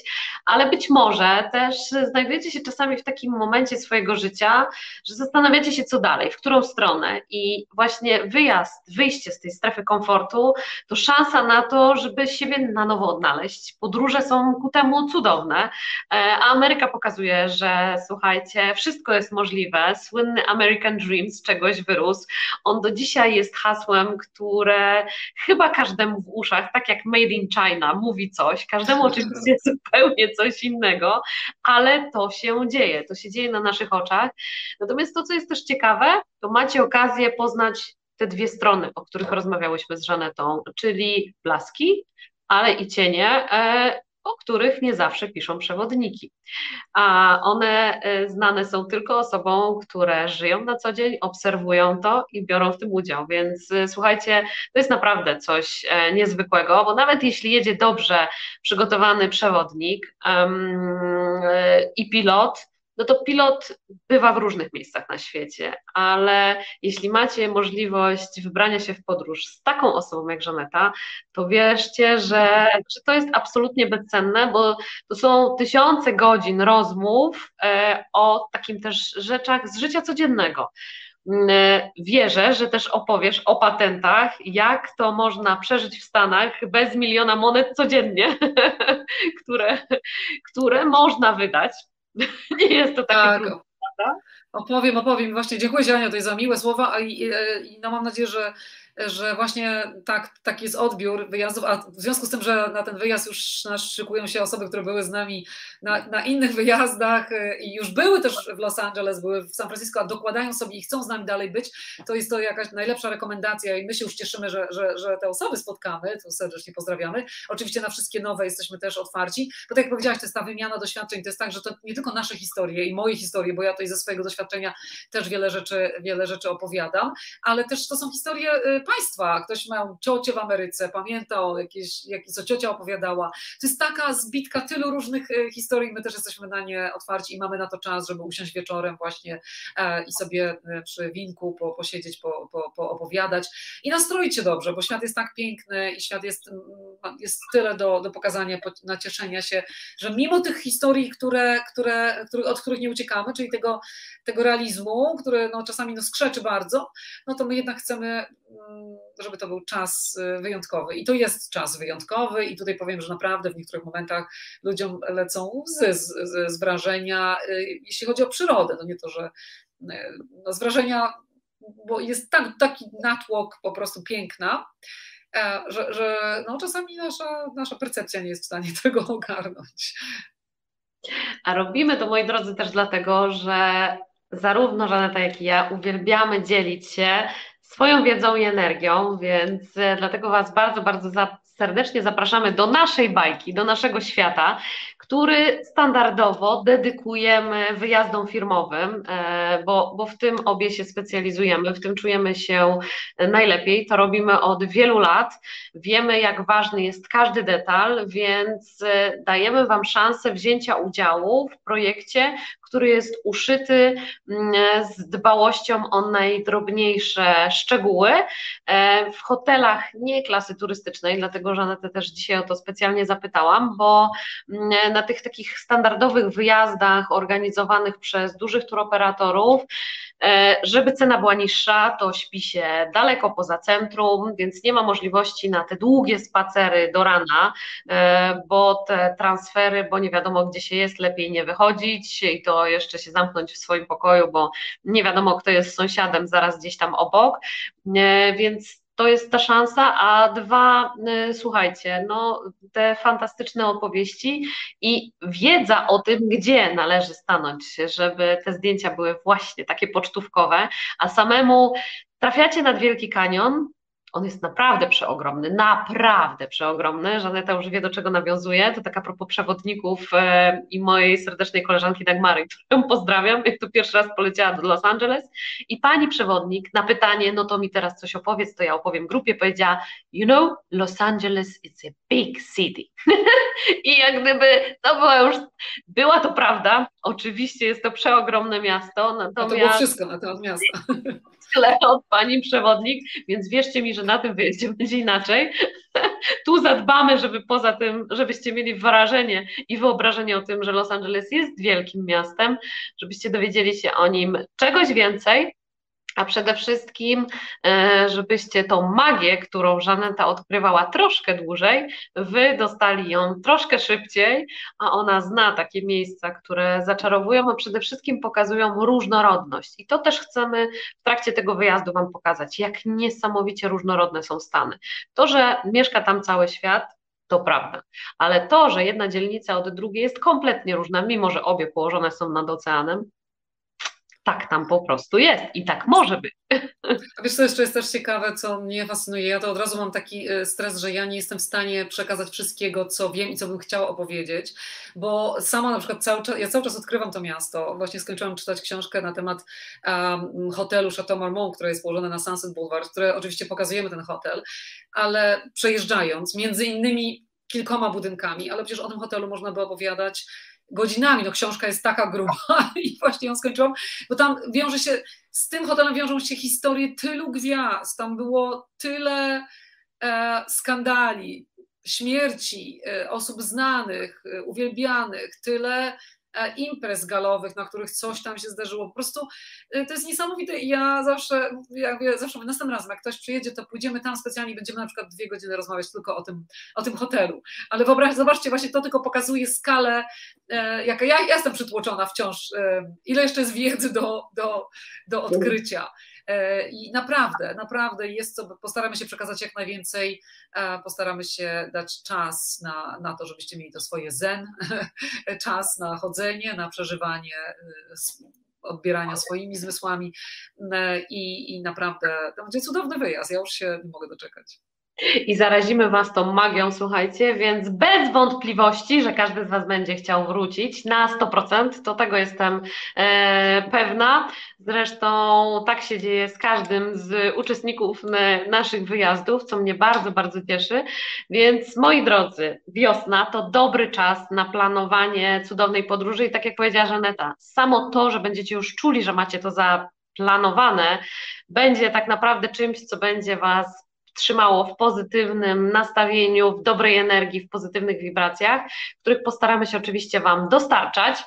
ale być może też znajdujecie się czasami w takim momencie swojego życia, że zastanawiacie się, co dalej, w którą stronę. I właśnie wyjazd, wyjście z tej strefy komfortu to szansa na to, żeby siebie na nowo odnaleźć. Podróże są ku temu cudowne, e, a Ameryka pokazuje, że słuchajcie, wszystko jest możliwe. Słynny American Dream z czegoś wyrósł. On do dzisiaj jest hasłem, które chyba każdemu w uszach, tak jak Made in China, mówi coś, każdemu oczywiście zupełnie coś innego, ale to się dzieje, to się dzieje na naszych oczach. Natomiast to, co jest też ciekawe, to macie okazję poznać te dwie strony, o których rozmawiałyśmy z Żanetą, czyli blaski, ale i cienie, e, których nie zawsze piszą przewodniki. A one e, znane są tylko osobom, które żyją na co dzień, obserwują to i biorą w tym udział. Więc e, słuchajcie, to jest naprawdę coś niezwykłego, bo nawet jeśli jedzie dobrze przygotowany przewodnik um, i pilot, no to pilot bywa w różnych miejscach na świecie, ale jeśli macie możliwość wybrania się w podróż z taką osobą jak Żaneta, to wierzcie, że, że to jest absolutnie bezcenne, bo to są tysiące godzin rozmów e, o takim też rzeczach z życia codziennego. Mm, e, wierzę, że też opowiesz o patentach, jak to można przeżyć w Stanach bez miliona monet codziennie, które, które można wydać Nie jest to takie tak. trudne? Opowiem, opowiem. Właśnie dziękuję Ania tutaj za miłe słowa i, i, i no mam nadzieję, że że właśnie tak, taki jest odbiór wyjazdów, a w związku z tym, że na ten wyjazd już nasz szykują się osoby, które były z nami na, na innych wyjazdach y, i już były też w Los Angeles, były w San Francisco, a dokładają sobie i chcą z nami dalej być, to jest to jakaś najlepsza rekomendacja i my się już cieszymy, że, że, że te osoby spotkamy, to serdecznie pozdrawiamy. Oczywiście na wszystkie nowe jesteśmy też otwarci, bo tak jak powiedziałaś, to jest ta wymiana doświadczeń, to jest tak, że to nie tylko nasze historie i moje historie, bo ja tutaj ze swojego doświadczenia też wiele rzeczy, wiele rzeczy opowiadam, ale też to są historie y, państwa. Ktoś miał ciocię w Ameryce, pamiętał jakieś, jakieś co ciocia opowiadała. To jest taka zbitka tylu różnych e, historii, my też jesteśmy na nie otwarci i mamy na to czas, żeby usiąść wieczorem właśnie e, i sobie e, przy winku po, posiedzieć, po, po, poopowiadać i nastroić się dobrze, bo świat jest tak piękny i świat jest, mm, jest tyle do, do pokazania, nacieszenia się, że mimo tych historii, które, które, od których nie uciekamy, czyli tego, tego realizmu, który no, czasami nas skrzeczy bardzo, no to my jednak chcemy żeby to był czas y, wyjątkowy. I to jest czas wyjątkowy, i tutaj powiem, że naprawdę w niektórych momentach ludziom lecą łzy z, z, z wrażenia, y, jeśli chodzi o przyrodę. No nie to, że y, no z wrażenia, bo jest tak, taki natłok po prostu piękna. E, że, że no czasami nasza, nasza percepcja nie jest w stanie tego ogarnąć. A robimy to, moi drodzy, też dlatego, że zarówno Żaneta, jak i ja uwielbiamy dzielić się swoją wiedzą i energią, więc e, dlatego Was bardzo, bardzo serdecznie zapraszamy do naszej bajki, do naszego świata, który standardowo dedykujemy wyjazdom firmowym, e, bo, bo w tym obie się specjalizujemy, w tym czujemy się najlepiej. To robimy od wielu lat. Wiemy, jak ważny jest każdy detal, więc e, dajemy Wam szansę wzięcia udziału w projekcie, który jest uszyty mm, z dbałością o najdrobniejsze szczegóły. E, w hotelach nie klasy turystycznej, dlatego Żanetę też dzisiaj o to specjalnie zapytałam, bo mm, na tych takich standardowych wyjazdach organizowanych przez dużych turoperatorów żeby cena była niższa, to śpi się daleko poza centrum, więc nie ma możliwości na te długie spacery do rana, e, bo te transfery, bo nie wiadomo gdzie się jest, lepiej nie wychodzić i to jeszcze się zamknąć w swoim pokoju, bo nie wiadomo kto jest sąsiadem zaraz gdzieś tam obok, e, więc to jest ta szansa, a dwa, y, słuchajcie, no te fantastyczne opowieści i wiedza o tym, gdzie należy stanąć, żeby te zdjęcia były właśnie takie pocztówkowe, a samemu trafiacie nad Wielki Kanion, on jest naprawdę przeogromny, naprawdę przeogromny. Żaneta już wie, do czego nawiązuje. To taka propos przewodników e, i mojej serdecznej koleżanki Dagmary, którą pozdrawiam, jak to pierwszy raz poleciała do Los Angeles. I pani przewodnik na pytanie, no to mi teraz coś opowiedz, to ja opowiem grupie, powiedziała, you know, Los Angeles is a big city. I jak gdyby to była już, była to prawda. Oczywiście jest to przeogromne miasto. Natomiast... No to było wszystko na temat miasta. tyle od pani przewodnik, więc wierzcie mi, że na tym wyjeździe będzie inaczej. tu zadbamy, żeby poza tym, żebyście mieli wrażenie i wyobrażenie o tym, że Los Angeles jest wielkim miastem, żebyście dowiedzieli się o nim czegoś więcej, a przede wszystkim, e, żebyście tą magię, którą Żaneta odkrywała troszkę dłużej, wy dostali ją troszkę szybciej, a ona zna takie miejsca, które zaczarowują, a przede wszystkim pokazują różnorodność. I to też chcemy w trakcie tego wyjazdu Wam pokazać, jak niesamowicie różnorodne są Stany. To, że mieszka tam cały świat, to prawda. Ale to, że jedna dzielnica od drugiej jest kompletnie różna, mimo że obie położone są nad oceanem, tak tam po prostu jest i tak może być. A wiesz, co jeszcze jest też ciekawe, co mnie fascynuje? Ja to od razu mam taki e, stres, że ja nie jestem w stanie przekazać wszystkiego, co wiem i co bym chciała opowiedzieć, bo sama na przykład cały czas, ja cały czas odkrywam to miasto. Właśnie skończyłam czytać książkę na temat um, hotelu Chateau Marmont, które jest położone na Sunset Boulevard, które oczywiście pokazujemy ten hotel, ale przejeżdżając między innymi kilkoma budynkami, ale przecież o tym hotelu można by opowiadać godzinami. No książka jest taka gruba i właśnie ją skończyłam, bo tam wiąże się, z tym hotelem wiążą się historie tylu gwiazd, tam było tyle e, skandali, śmierci e, osób znanych, e, uwielbianych, tyle imprez galowych, na których coś tam się zdarzyło. Po prostu e, to jest niesamowite i ja zawsze, ja zawsze mówię, następnym razem, jak ktoś przyjedzie, to pójdziemy tam specjalnie i będziemy na przykład dwie godziny rozmawiać tylko o tym, o tym hotelu. Ale wyobraź, zobaczcie, właśnie to tylko pokazuje skalę, e, jaka ja, ja jestem przytłoczona wciąż, ile jeszcze jest wiedzy do, do, do odkrycia. E, I naprawdę, naprawdę jest co, postaramy się przekazać jak najwięcej, e, postaramy się dać czas na, na to, żebyście mieli to swoje zen, czas na chodzenie, na przeżywanie e, odbierania swoimi zmysłami i, i naprawdę to będzie cudowny wyjazd. Ja już się nie mogę doczekać i zarazimy Was tą magią, słuchajcie, więc bez wątpliwości, że każdy z Was będzie chciał wrócić na 100%, to tego jestem e, pewna. Zresztą tak się dzieje z każdym z uczestników naszych wyjazdów, co mnie bardzo, bardzo cieszy. Więc moi drodzy, wiosna to dobry czas na planowanie cudownej podróży i tak jak powiedziała Żaneta, samo to, że będziecie już czuli, że macie to zaplanowane, będzie tak naprawdę czymś, co będzie Was trzymało w pozytywnym nastawieniu, w dobrej energii, w pozytywnych wibracjach, których postaramy się oczywiście Wam dostarczać.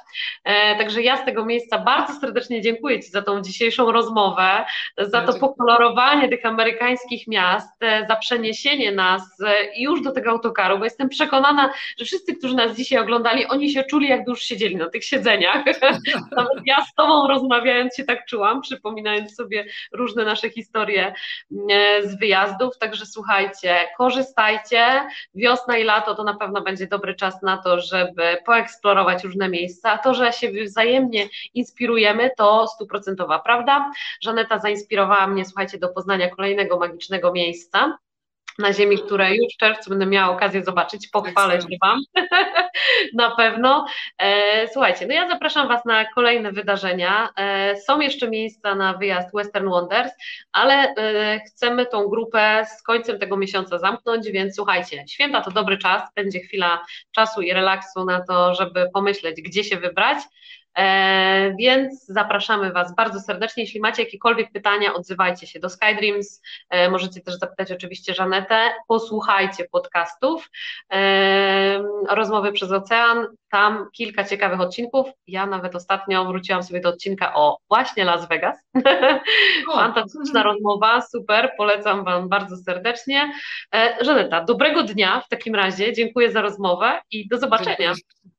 E, także ja z tego miejsca bardzo serdecznie dziękuję Ci za tą dzisiejszą rozmowę, za to pokolorowanie tych amerykańskich miast, e, za przeniesienie nas e, już do tego autokaru, bo jestem przekonana, że wszyscy, którzy nas dzisiaj oglądali, oni się czuli, jakby już siedzieli na tych siedzeniach. Nawet ja z Tobą rozmawiając się tak czułam, przypominając sobie różne nasze historie z wyjazdów. Także słuchajcie, korzystajcie. Wiosna i lato to na pewno będzie dobry czas na to, żeby poeksplorować różne miejsca. A to, że się wzajemnie inspirujemy, to stuprocentowa prawda. Żaneta zainspirowała mnie, słuchajcie, do poznania kolejnego magicznego miejsca na ziemi, które już w czerwcu będę miała okazję zobaczyć. Pochwalę się Wam na pewno. E, słuchajcie, no ja zapraszam Was na kolejne wydarzenia. E, są jeszcze miejsca na wyjazd Western Wonders, ale e, chcemy tą grupę z końcem tego miesiąca zamknąć, więc słuchajcie, święta to dobry czas, będzie chwila czasu i relaksu na to, żeby pomyśleć, gdzie się wybrać. E, więc zapraszamy Was bardzo serdecznie. Jeśli macie jakiekolwiek pytania, odzywajcie się do SkyDreams. E, możecie też zapytać oczywiście Żanetę. Posłuchajcie podcastów e, Rozmowy przez Ocean. Tam kilka ciekawych odcinków. Ja nawet ostatnio wróciłam sobie do odcinka o właśnie Las Vegas. Fantastyczna rozmowa, super, polecam Wam bardzo serdecznie. Żaneta, dobrego dnia w takim razie. Dziękuję za rozmowę i do zobaczenia. Dziękuję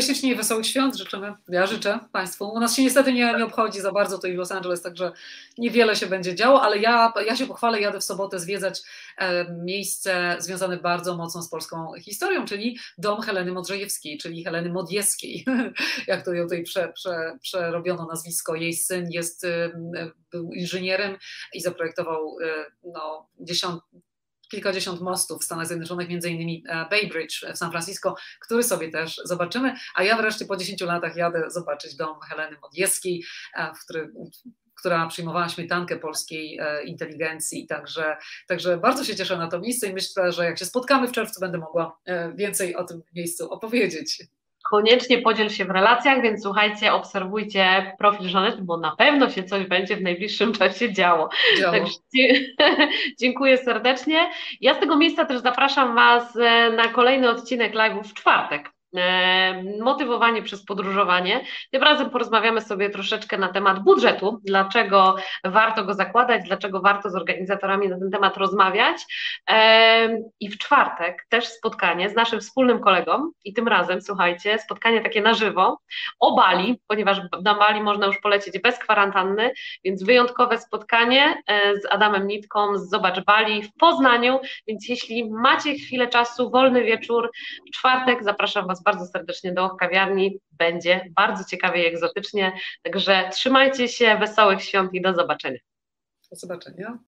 ślicznie i wesołych świąt życzymy. Ja życzę Państwu. U nas się niestety nie, nie obchodzi za bardzo to i Los Angeles, także niewiele się będzie działo, ale ja, ja się pochwalę, jadę w sobotę zwiedzać e, miejsce związane bardzo mocno z polską historią, czyli dom Heleny Modrzejewskiej, czyli Heleny Modjeskiej, jak to ją tutaj prze, prze, przerobiono nazwisko. Jej syn jest, e, był inżynierem i zaprojektował e, no, dziesiąt, kilkadziesiąt mostów w Stanach Zjednoczonych, między innymi e, Bay Bridge w San Francisco, który sobie też zobaczymy, a ja wreszcie po 10 latach jadę zobaczyć dom Heleny Modjeskiej, e, w który, która przyjmowała śmietankę polskiej e, inteligencji, także, także bardzo się cieszę na to miejsce i myślę, że jak się spotkamy w czerwcu, będę mogła więcej o tym miejscu opowiedzieć. Koniecznie podziel się w relacjach, więc słuchajcie, obserwujcie profil Żanety, bo na pewno się coś będzie w najbliższym czasie działo. działo. Także dziękuję serdecznie. Ja z tego miejsca też zapraszam Was e, na kolejny odcinek live'u w czwartek. Motywowanie przez podróżowanie. Tym razem porozmawiamy sobie troszeczkę na temat budżetu, dlaczego warto go zakładać, dlaczego warto z organizatorami na ten temat rozmawiać. I w czwartek też spotkanie z naszym wspólnym kolegą. I tym razem, słuchajcie, spotkanie takie na żywo. O Bali, ponieważ na Bali można już polecieć bez kwarantanny, więc wyjątkowe spotkanie e, z Adamem Nitką z Zobacz Bali w Poznaniu, więc jeśli macie chwilę czasu, wolny wieczór, w czwartek zapraszam Was bardzo serdecznie do kawiarni. Będzie bardzo ciekawie i egzotycznie. Także trzymajcie się, wesołych świąt i do zobaczenia. Do zobaczenia.